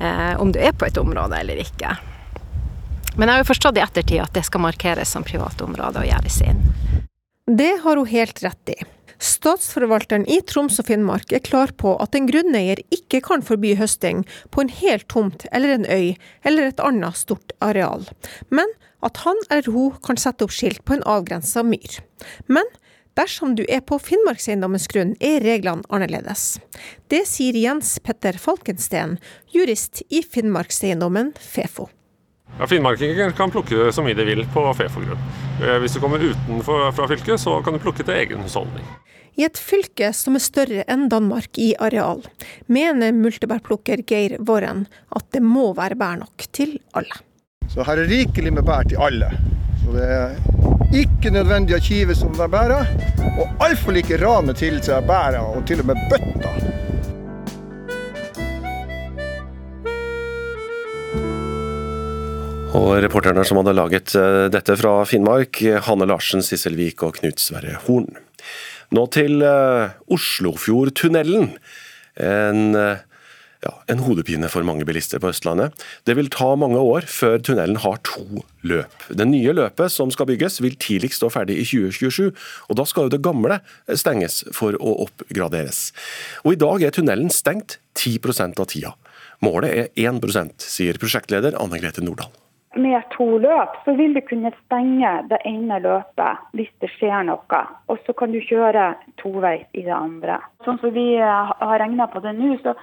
eh, om du er på et område eller ikke. Men jeg har jo forstått i ettertid at det skal markeres som privat område og gjerdes inn. Det har hun helt rett i. Statsforvalteren i Troms og Finnmark er klar på at en grunneier ikke kan forby høsting på en hel tomt eller en øy eller et annet stort areal, men at han eller hun kan sette opp skilt på en avgrensa myr. Men dersom du er på Finnmarkseiendommens grunn, er reglene annerledes. Det sier Jens Petter Falkensten, jurist i Finnmarkseiendommen Fefo. Ja, Finnmarkinger kan plukke så mye de vil på Fefo-grunn. Eh, hvis du kommer utenfor fra fylket, så kan du plukke til egen husholdning. I et fylke som er større enn Danmark i areal, mener multebærplukker Geir Våren at det må være bær nok til alle. Så her er rikelig med bær til alle. Så det er ikke nødvendig å kive som det bærer, og altfor like rane til seg bæra, og til og med bøtta. Og reporterne som hadde laget eh, dette fra Finnmark, Hanne Larsen, Sissel Vik og Knut Sverre Horn. Nå til uh, Oslofjordtunnelen. En, uh, ja, en hodepine for mange bilister på Østlandet. Det vil ta mange år før tunnelen har to løp. Det nye løpet som skal bygges vil tidligst stå ferdig i 2027, og da skal jo det gamle stenges for å oppgraderes. Og I dag er tunnelen stengt 10% av tida. Målet er 1% sier prosjektleder Anne Grete Nordahl med to løp, så vil du kunne stenge det ene løpet hvis det skjer noe. Og så kan du kjøre toveis i det andre. Sånn som vi har regna på det nå, så,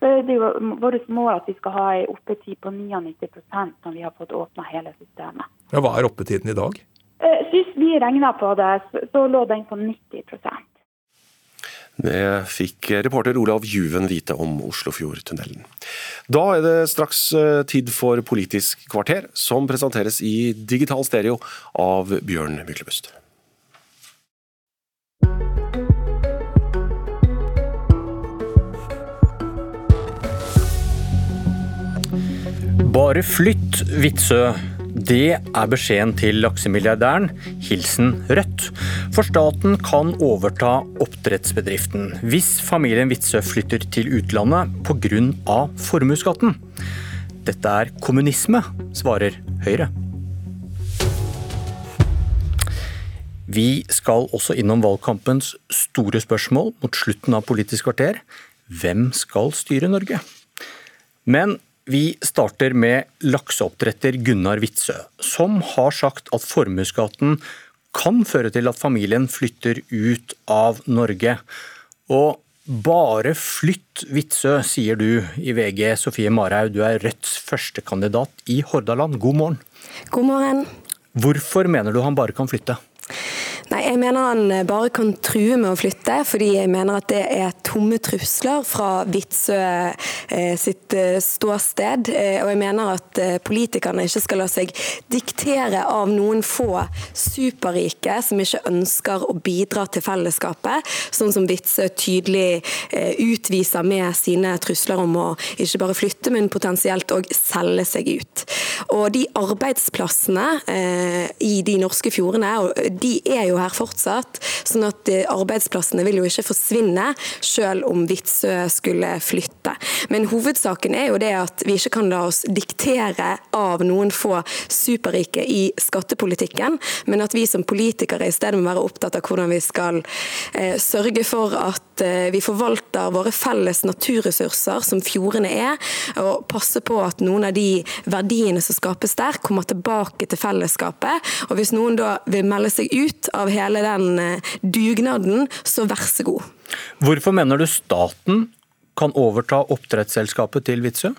så, er jo vårt mål at vi skal ha en oppetid på 99% når vi har fått åpna hele systemet. Ja, Hva er oppetiden i dag? Eh, sist vi regna på det, så lå den på 90% det fikk reporter Olav Juven vite om Oslofjordtunnelen. Da er det straks eh, tid for Politisk kvarter, som presenteres i digital stereo av Bjørn Myklebust. Bare flytt, Vitsø. Det er beskjeden til laksemilliardæren. Hilsen Rødt. For staten kan overta oppdrettsbedriften hvis familien Witzøe flytter til utlandet pga. formuesskatten. Dette er kommunisme, svarer Høyre. Vi skal også innom valgkampens store spørsmål mot slutten av Politisk kvarter. Hvem skal styre Norge? Men vi starter med lakseoppdretter Gunnar Witzøe, som har sagt at formuesskatten kan føre til at familien flytter ut av Norge. Og bare flytt Witzøe, sier du i VG. Sofie Marhaug, du er Rødts førstekandidat i Hordaland. God morgen. God morgen. Hvorfor mener du han bare kan flytte? Nei, Jeg mener han eh, bare kan true med å flytte, fordi jeg mener at det er tomme trusler fra Vitsø eh, sitt eh, ståsted. Og jeg mener at politikerne ikke skal la seg diktere av noen få superrike som ikke ønsker å bidra til fellesskapet, sånn som Vitsø tydelig utviser med sine trusler om å ikke bare flytte, men potensielt òg selge seg ut. Og de arbeidsplassene i de norske fjordene, de er jo her fortsatt. sånn at arbeidsplassene vil jo ikke forsvinne, selv om Vitsø skulle flytte. Men hovedsaken er jo det at vi ikke kan la oss diktere av noen få superrike i skattepolitikken, men at vi som politikere i stedet må være opptatt av hvordan vi skal eh, sørge for at eh, vi forvalter våre felles naturressurser, som fjordene er, og passe på at noen av de verdiene som skapes der, kommer tilbake til fellesskapet. Og hvis noen da vil melde seg ut av hele den eh, dugnaden, så vær så god. Hvorfor mener du staten kan overta oppdrettsselskapet til Vitsø?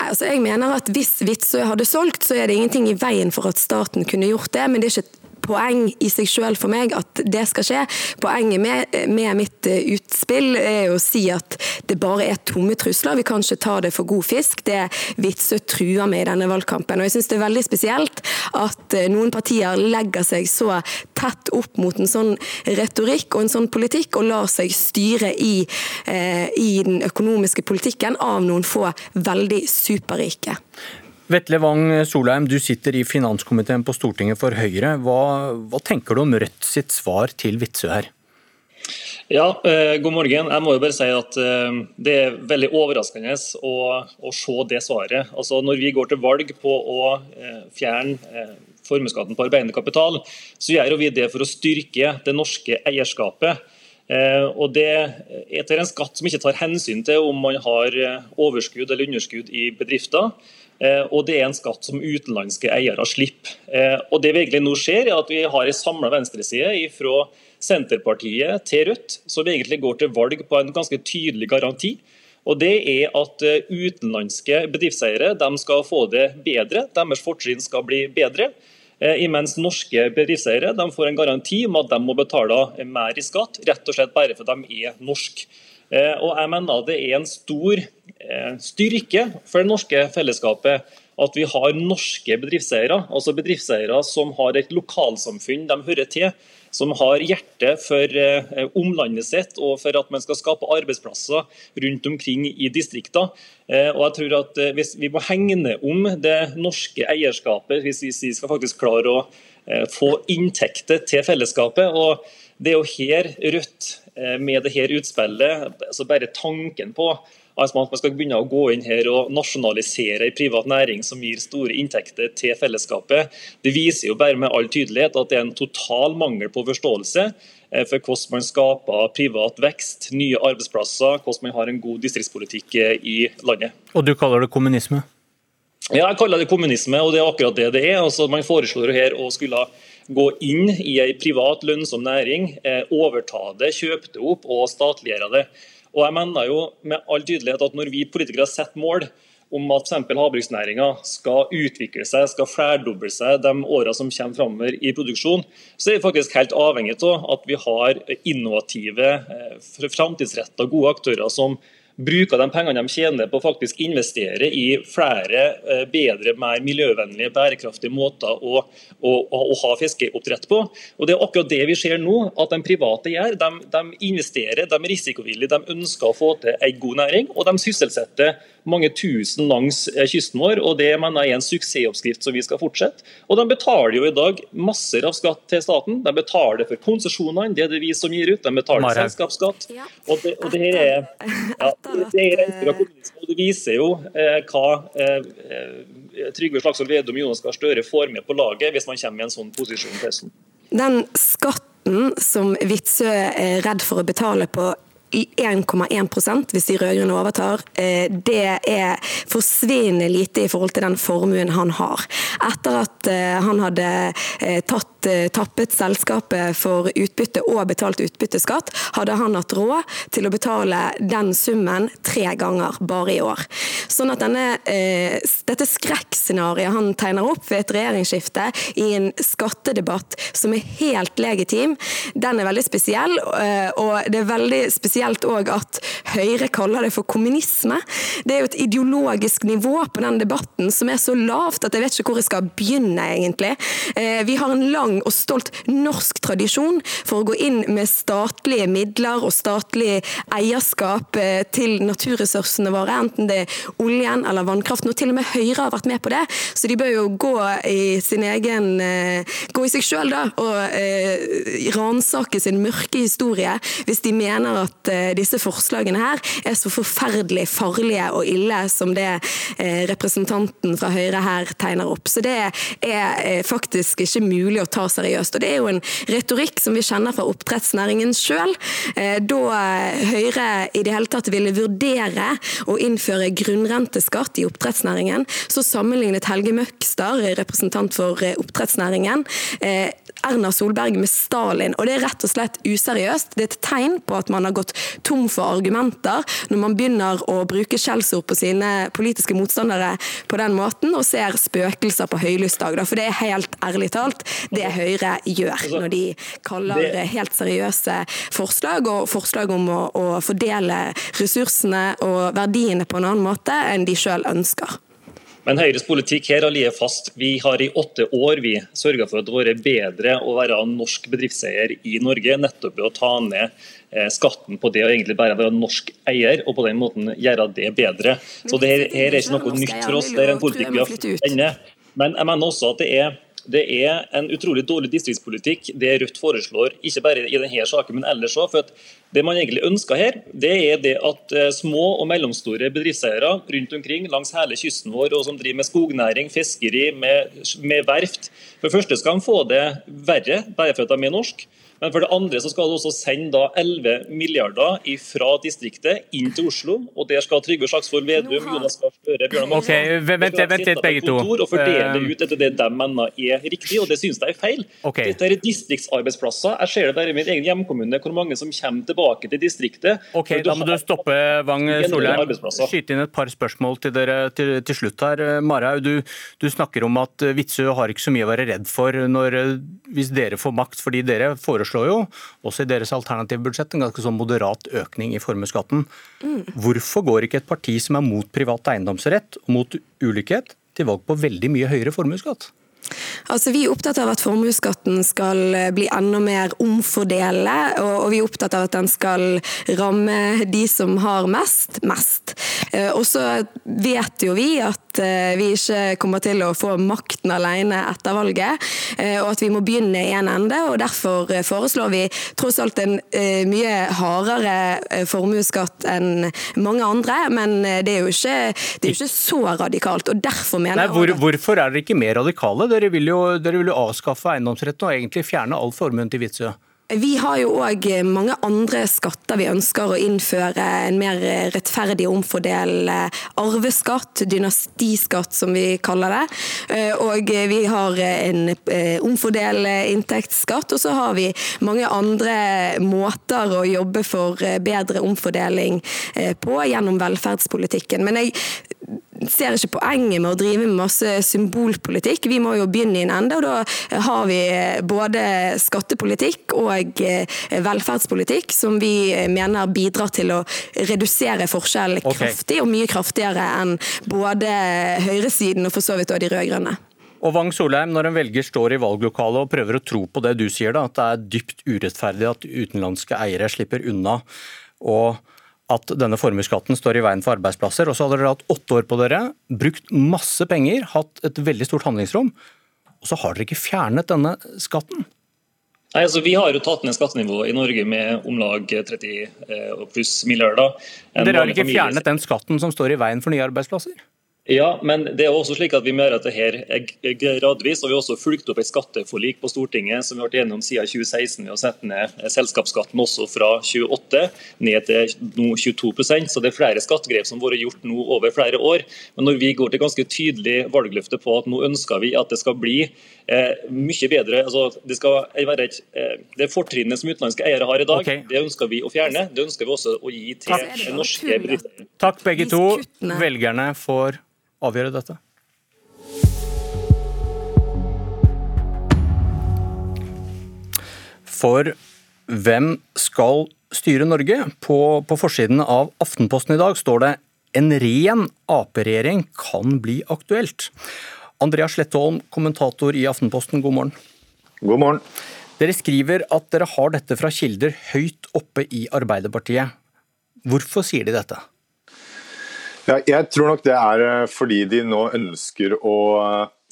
Altså, jeg mener at Hvis Vitsø hadde solgt, så er det ingenting i veien for at staten kunne gjort det. Men det er ikke poeng i seg selv for meg at det skal skje. Poenget med, med mitt utspill er å si at det bare er tomme trusler. Vi kan ikke ta det for god fisk. Det Witzøe truer med i denne valgkampen. Og jeg synes det er veldig spesielt at noen partier legger seg så tett opp mot en sånn retorikk og en sånn politikk, og lar seg styre i, eh, i den økonomiske politikken av noen få veldig superrike. Vetle Wang Solheim, du sitter i finanskomiteen på Stortinget for Høyre. Hva, hva tenker du om Rødt sitt svar til Witzøe her? Ja, eh, God morgen. Jeg må jo bare si at eh, Det er veldig overraskende å, å se det svaret. Altså, når vi går til valg på å eh, fjerne formuesskatten på arbeidende kapital, så gjør vi det for å styrke det norske eierskapet. Og Det er en skatt som ikke tar hensyn til om man har overskudd eller underskudd i bedrifter. Eh, og det er en skatt som utenlandske eiere slipper. Og det vi egentlig nå ser, er at vi har en samla venstreside fra Senterpartiet til Rødt, som egentlig går til valg på en ganske tydelig garanti. Og det er at Utenlandske bedriftseiere skal få det bedre, deres fortrinn skal bli bedre. Eh, imens norske bedriftseiere får en garanti om at de må betale mer i skatt, rett og slett bare fordi de er norske. Eh, og jeg mener det er en stor eh, styrke for det norske fellesskapet at vi har norske bedriftseiere, altså bedriftseiere som har et lokalsamfunn de hører til som har hjerte for eh, omlandet sitt og for at man skal skape arbeidsplasser rundt omkring i distriktene. Og jeg tror at hvis Vi må hegne om det norske eierskapet hvis vi skal faktisk klare å få inntekter til fellesskapet. og Det er jo her Rødt med det her utspillet, altså bare tanken på at man skal begynne å gå inn her og nasjonalisere en privat næring som gir store inntekter til fellesskapet. Det viser jo bare med all tydelighet at det er en total mangel på forståelse eh, for hvordan man skaper privat vekst, nye arbeidsplasser, hvordan man har en god distriktspolitikk eh, i landet. Og du kaller det kommunisme? Ja, jeg kaller det kommunisme, og det er akkurat det det er. Altså, man foreslår her å skulle gå inn i en privat lønnsom næring, eh, overta det, kjøpe det opp og statliggjøre det. Og jeg mener jo med all tydelighet at Når vi politikere setter mål om at f.eks. havbruksnæringa skal utvikle seg, skal flerdoble seg de årene som kommer framover i produksjon, så er vi faktisk helt avhengig av at vi har innovative, eh, framtidsretta, gode aktører som bruker de pengene de tjener på å faktisk investere i flere eh, bedre, mer miljøvennlige, bærekraftige måter å, å, å, ha fiskeoppdrett på. Og Det er akkurat det vi ser nå at de private gjør. De, de investerer, de er risikovillige, de ønsker å få til en god næring, og de sysselsetter mange tusen langs eh, kysten vår. og Det mener jeg er en suksessoppskrift som vi skal fortsette. Og De betaler jo i dag masser av skatt til staten. De betaler for konsesjonene, det er det vi som gir ut. De betaler Mare. selskapsskatt. Og det, og det her er, ja, det er og det viser jo eh, hva eh, eh, Trygve Slagsvold Vedum og Jonas Gahr Støre får med på laget hvis man kommer i en sånn posisjon til høsten. Den skatten som Witzøe er redd for å betale på 1,1 hvis de rød-grønne overtar. Eh, det er forsvinnende lite i forhold til den formuen han har. Etter at eh, han hadde eh, tatt, tappet selskapet for utbytte og betalt utbytteskatt, hadde han hatt råd til å betale den summen tre ganger bare i år. Sånn at denne, dette skrekkscenarioet han tegner opp ved et regjeringsskifte i en skattedebatt som er helt legitim, den er veldig spesiell. og det er veldig spesielt spesielt òg at Høyre kaller det for kommunisme. Det er jo et ideologisk nivå på den debatten som er så lavt at jeg vet ikke hvor jeg skal begynne, egentlig. Eh, vi har en lang og stolt norsk tradisjon for å gå inn med statlige midler og statlig eierskap eh, til naturressursene våre, enten det er oljen eller vannkraften. Og til og med Høyre har vært med på det, så de bør jo gå i sin egen eh, Gå i seg sjøl, da, og ransake sin mørke historie hvis de mener at Eh, disse forslagene her er så forferdelig farlige og ille som det eh, representanten fra Høyre her tegner opp. Så det er eh, faktisk ikke mulig å ta seriøst. Og det er jo en retorikk som vi kjenner fra oppdrettsnæringen sjøl. Da Høyre i det hele tatt ville vurdere å innføre grunnrenteskatt i oppdrettsnæringen, så sammenlignet Helge Møgster, representant for oppdrettsnæringen, Erna Solberg med Stalin. Og det er rett og slett useriøst. Det er et tegn på at man har gått tom for argumenter når man begynner å bruke skjellsord på sine politiske motstandere på den måten, og ser spøkelser på høylysdag. For det er helt ærlig talt det Høyre gjør altså, når de kaller helt seriøse forslag og forslag om å, å fordele ressursene og verdiene på en annen måte enn de sjøl ønsker. Men Høyres politikk her har ligget fast. Vi har i åtte år vi sørga for at det har vært bedre å være norsk bedriftseier i Norge, nettopp ved å ta ned eh, skatten på det å egentlig bare være norsk eier, og på den måten gjøre det bedre. Så det her, her er ikke noe nytt for oss, det er en politikk vi har fått ende. Men jeg mener også at det er det er en utrolig dårlig distriktspolitikk det Rødt foreslår, ikke bare i denne saken, men ellers òg. Det man egentlig ønsker her, det er det at eh, små og mellomstore bedriftseiere rundt omkring langs hele kysten vår, og som driver med skognæring, fiskeri, med, med verft, for det første skal de få det verre bare for at de er norske. Men for det andre så skal du også sende da 11 milliarder fra distriktet inn til Oslo. Og der skal Trygve Slagsvold Vedum, Jonas Gahr Støre, Bjørnar okay, vent, vent litt, begge to. Og fordele det ut etter det de mener er riktig, og det synes jeg er feil. Okay. Dette er distriktsarbeidsplasser. Jeg ser det bare i min egen hjemkommune, hvor mange som kommer tilbake til distriktet. Ok, Da må du stoppe, Wang Solheim. Skyte inn et par spørsmål til dere til, til slutt her. Marhaug, du, du, snakker om at Vitsø har ikke så mye å være redd for når, hvis dere får makt, fordi dere foreslår foreslår jo, også i deres alternative budsjett, en ganske sånn moderat økning i formuesskatten. Mm. Hvorfor går ikke et parti som er mot privat eiendomsrett og mot ulikhet, til valg på veldig mye høyere formuesskatt? Altså, vi er opptatt av at formuesskatten skal eh, bli enda mer omfordelende, og, vi er opptatt av at den skal ramme de som har mest, mest. Eh, og så vet jo vi at eh, vi ikke kommer til å få makten alene etter valget, og at vi må begynne i en ende. og Derfor foreslår vi tross alt en mye hardere formuesskatt enn mange andre, men det er jo ikke, er jo ikke så radikalt. og derfor mener Nei, hvor, Hvorfor er dere ikke mer radikale? Dere vil jo, dere vil jo avskaffe eiendomsretten og egentlig fjerne all formuen til Witzøe. Vi har jo òg mange andre skatter vi ønsker å innføre. En mer rettferdig og omfordel arveskatt, dynastiskatt som vi kaller det. Eh, og vi har en eh, omfordel inntektsskatt. Og så har vi mange andre måter å jobbe for bedre omfordeling eh, på gjennom velferdspolitikken. Men jeg ser ikke poenget med å drive med masse symbolpolitikk. Vi må jo begynne i en ende, og da har vi både skattepolitikk og eh, velferdspolitikk som vi mener bidrar til å redusere forskjell okay. kraftig, og mye kraftigere enn både høyresiden og for så vidt også de rød-grønne. Og Wang Solheim, når en velger står i valglokalet og prøver å tro på det du sier, da, at det er dypt urettferdig at utenlandske eiere slipper unna og at denne formuesskatten står i veien for arbeidsplasser. Og så hadde dere hatt åtte år på dere, brukt masse penger, hatt et veldig stort handlingsrom. Og så har dere ikke fjernet denne skatten. Nei, altså Vi har jo tatt ned skattenivået i Norge med om lag 30 eh, pluss milliarder. Dere har ikke fjernet den skatten som står i veien for nye arbeidsplasser? Ja, men det er også slik at vi må gjøre det her er gradvis. og Vi har også fulgt opp et skatteforlik på Stortinget som vi har vært gjennom siden 2016 ved å sette ned selskapsskatten også fra 28 ned til nå 22% Så det er flere skattegrep som har vært gjort nå over flere år. Men når vi går til ganske tydelig valgløfte på at nå ønsker vi at det skal bli eh, mye bedre altså det, skal være et, eh, det fortrinnet som utenlandske eiere har i dag, okay. det ønsker vi å fjerne. Det ønsker vi også å gi til norske bedrifter. Takk begge to. Velgerne får avgjøre dette? For hvem skal styre Norge? På, på forsiden av Aftenposten i dag står det en ren Ap-regjering kan bli aktuelt. Andreas Slettholm, kommentator i Aftenposten, god morgen. God morgen. Dere skriver at dere har dette fra kilder høyt oppe i Arbeiderpartiet. Hvorfor sier de dette? Ja, jeg tror nok det er eh, fordi de nå ønsker å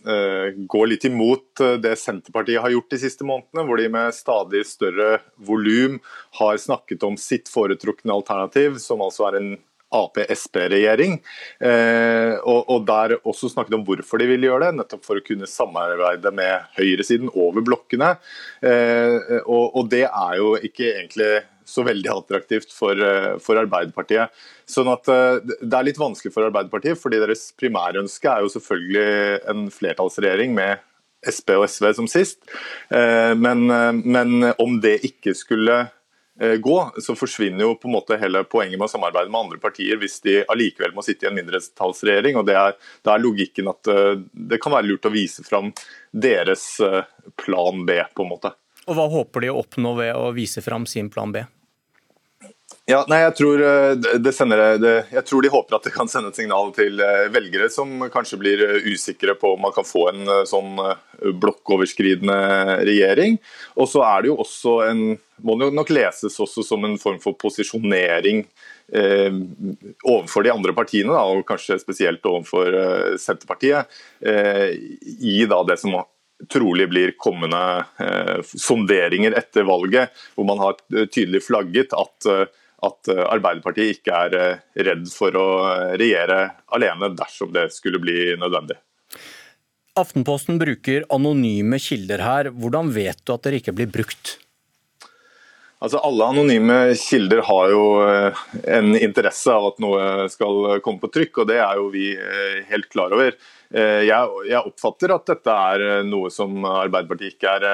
uh, gå litt imot eh, det Senterpartiet har gjort de siste månedene, hvor de med stadig større volum har snakket om sitt foretrukne alternativ, som altså er en Ap-Sp-regjering. Eh, og, og, der også snakket om hvorfor de vil gjøre det, nettopp for å kunne samarbeide med høyresiden over blokkene. Eh, og, og, det er jo ikke egentlig så veldig attraktivt for, eh, for Arbeiderpartiet. Sånn at eh, Det er litt vanskelig for Arbeiderpartiet, fordi deres primærønske er jo selvfølgelig en flertallsregjering med Sp og SV som sist. Men, men om det ikke skulle gå, så forsvinner jo på en måte hele poenget med å samarbeide med andre partier hvis de allikevel må sitte i en mindretallsregjering. og det er, det er logikken at det kan være lurt å vise fram deres plan B, på en måte. Og Hva håper de å oppnå ved å vise fram sin plan B? Ja, nei, jeg tror, det sender, det, jeg tror, de håper at det kan sende et signal til eh, velgere som kanskje blir eh, usikre på om man kan få en sånn blokkoverskridende regjering. Og så er det jo også en må det nok leses også som en form for posisjonering eh, overfor de andre partiene, da, og kanskje spesielt overfor eh, Senterpartiet, eh, i da det som trolig blir kommende sonderinger etter valget, hvor man har tydelig flagget at at eh, Arbeiderpartiet ikke er eh, redd for å eh, regjere alene dersom det skulle bli nødvendig. Aftenposten bruker anonyme kilder her. Hvordan vet du at dere ikke blir brukt? Altså Alle anonyme kilder har jo en interesse av at noe skal komme på trykk, og det er jo vi helt klar over. Jeg, jeg oppfatter at dette er noe som Arbeiderpartiet ikke er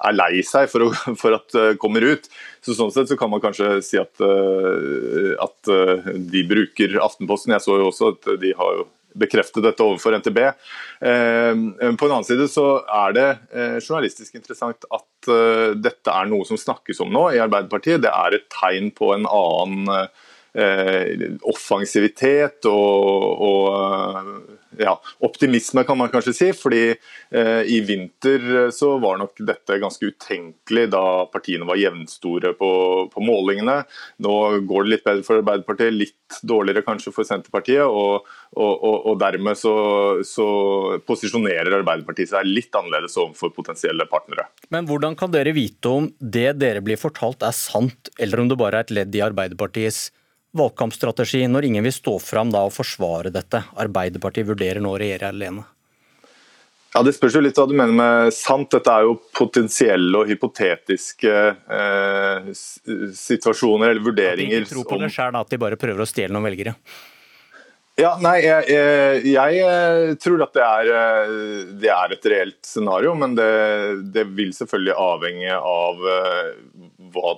er lei seg for, å, for at kommer ut. Så Sånn sett så kan man kanskje si at, eh, at eh, de bruker Aftenposten. Jeg så jo også at de har jo bekreftet dette overfor NTB. Eh, på en annen side så er det journalistisk interessant at dette er noe som snakkes om nå i Arbeiderpartiet. Det er et tegn på en annen offensivitet og, og ja, optimisme, kan man kanskje si. fordi eh, I vinter eh, så var nok dette ganske utenkelig da partiene var jevnstore på, på, målingene. Nå går det litt bedre for Arbeiderpartiet, litt dårligere kanskje for Senterpartiet. Og, og, og dermed så, så, posisjonerer Arbeiderpartiet seg litt annerledes overfor potensielle partnere. Men hvordan kan dere vite om det dere blir fortalt er sant, eller om det bare er et ledd i Arbeiderpartiets valgkampstrategi når ingen vil stå fram da og forsvare dette? Arbeiderpartiet vurderer nå å regjere alene. Ja, Det spørs jo litt hva du mener med sant. Dette er jo potensielle og hypotetiske eh, situasjoner eller vurderinger. At de ikke tror på det sjøl, at de bare prøver å stjele noen velgere? Ja, nei, jeg, jeg, jeg, eh, tror at det er, eh, det er, et reelt scenario, men det, det vil selvfølgelig avhenge av hva,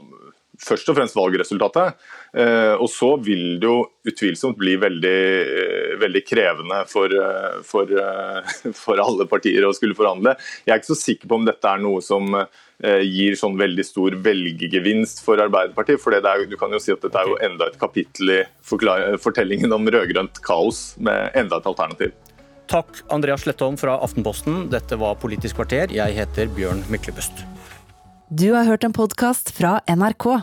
først og fremst valgresultatet. Eh, og så vil det jo utvilsomt bli veldig, eh, veldig krevende for, eh, for, for, alle partier å skulle forhandle. Jeg er ikke så sikker på om dette er noe som gir sånn veldig stor velgergevinst for Arbeiderpartiet. For er, du kan jo si at dette er jo enda et kapittel i fortellingen om rød-grønt kaos med enda et alternativ. Takk Andreas Slettholm fra Aftenposten. Dette var Politisk kvarter. Jeg heter Bjørn Myklebust. Du har hørt en podkast fra NRK.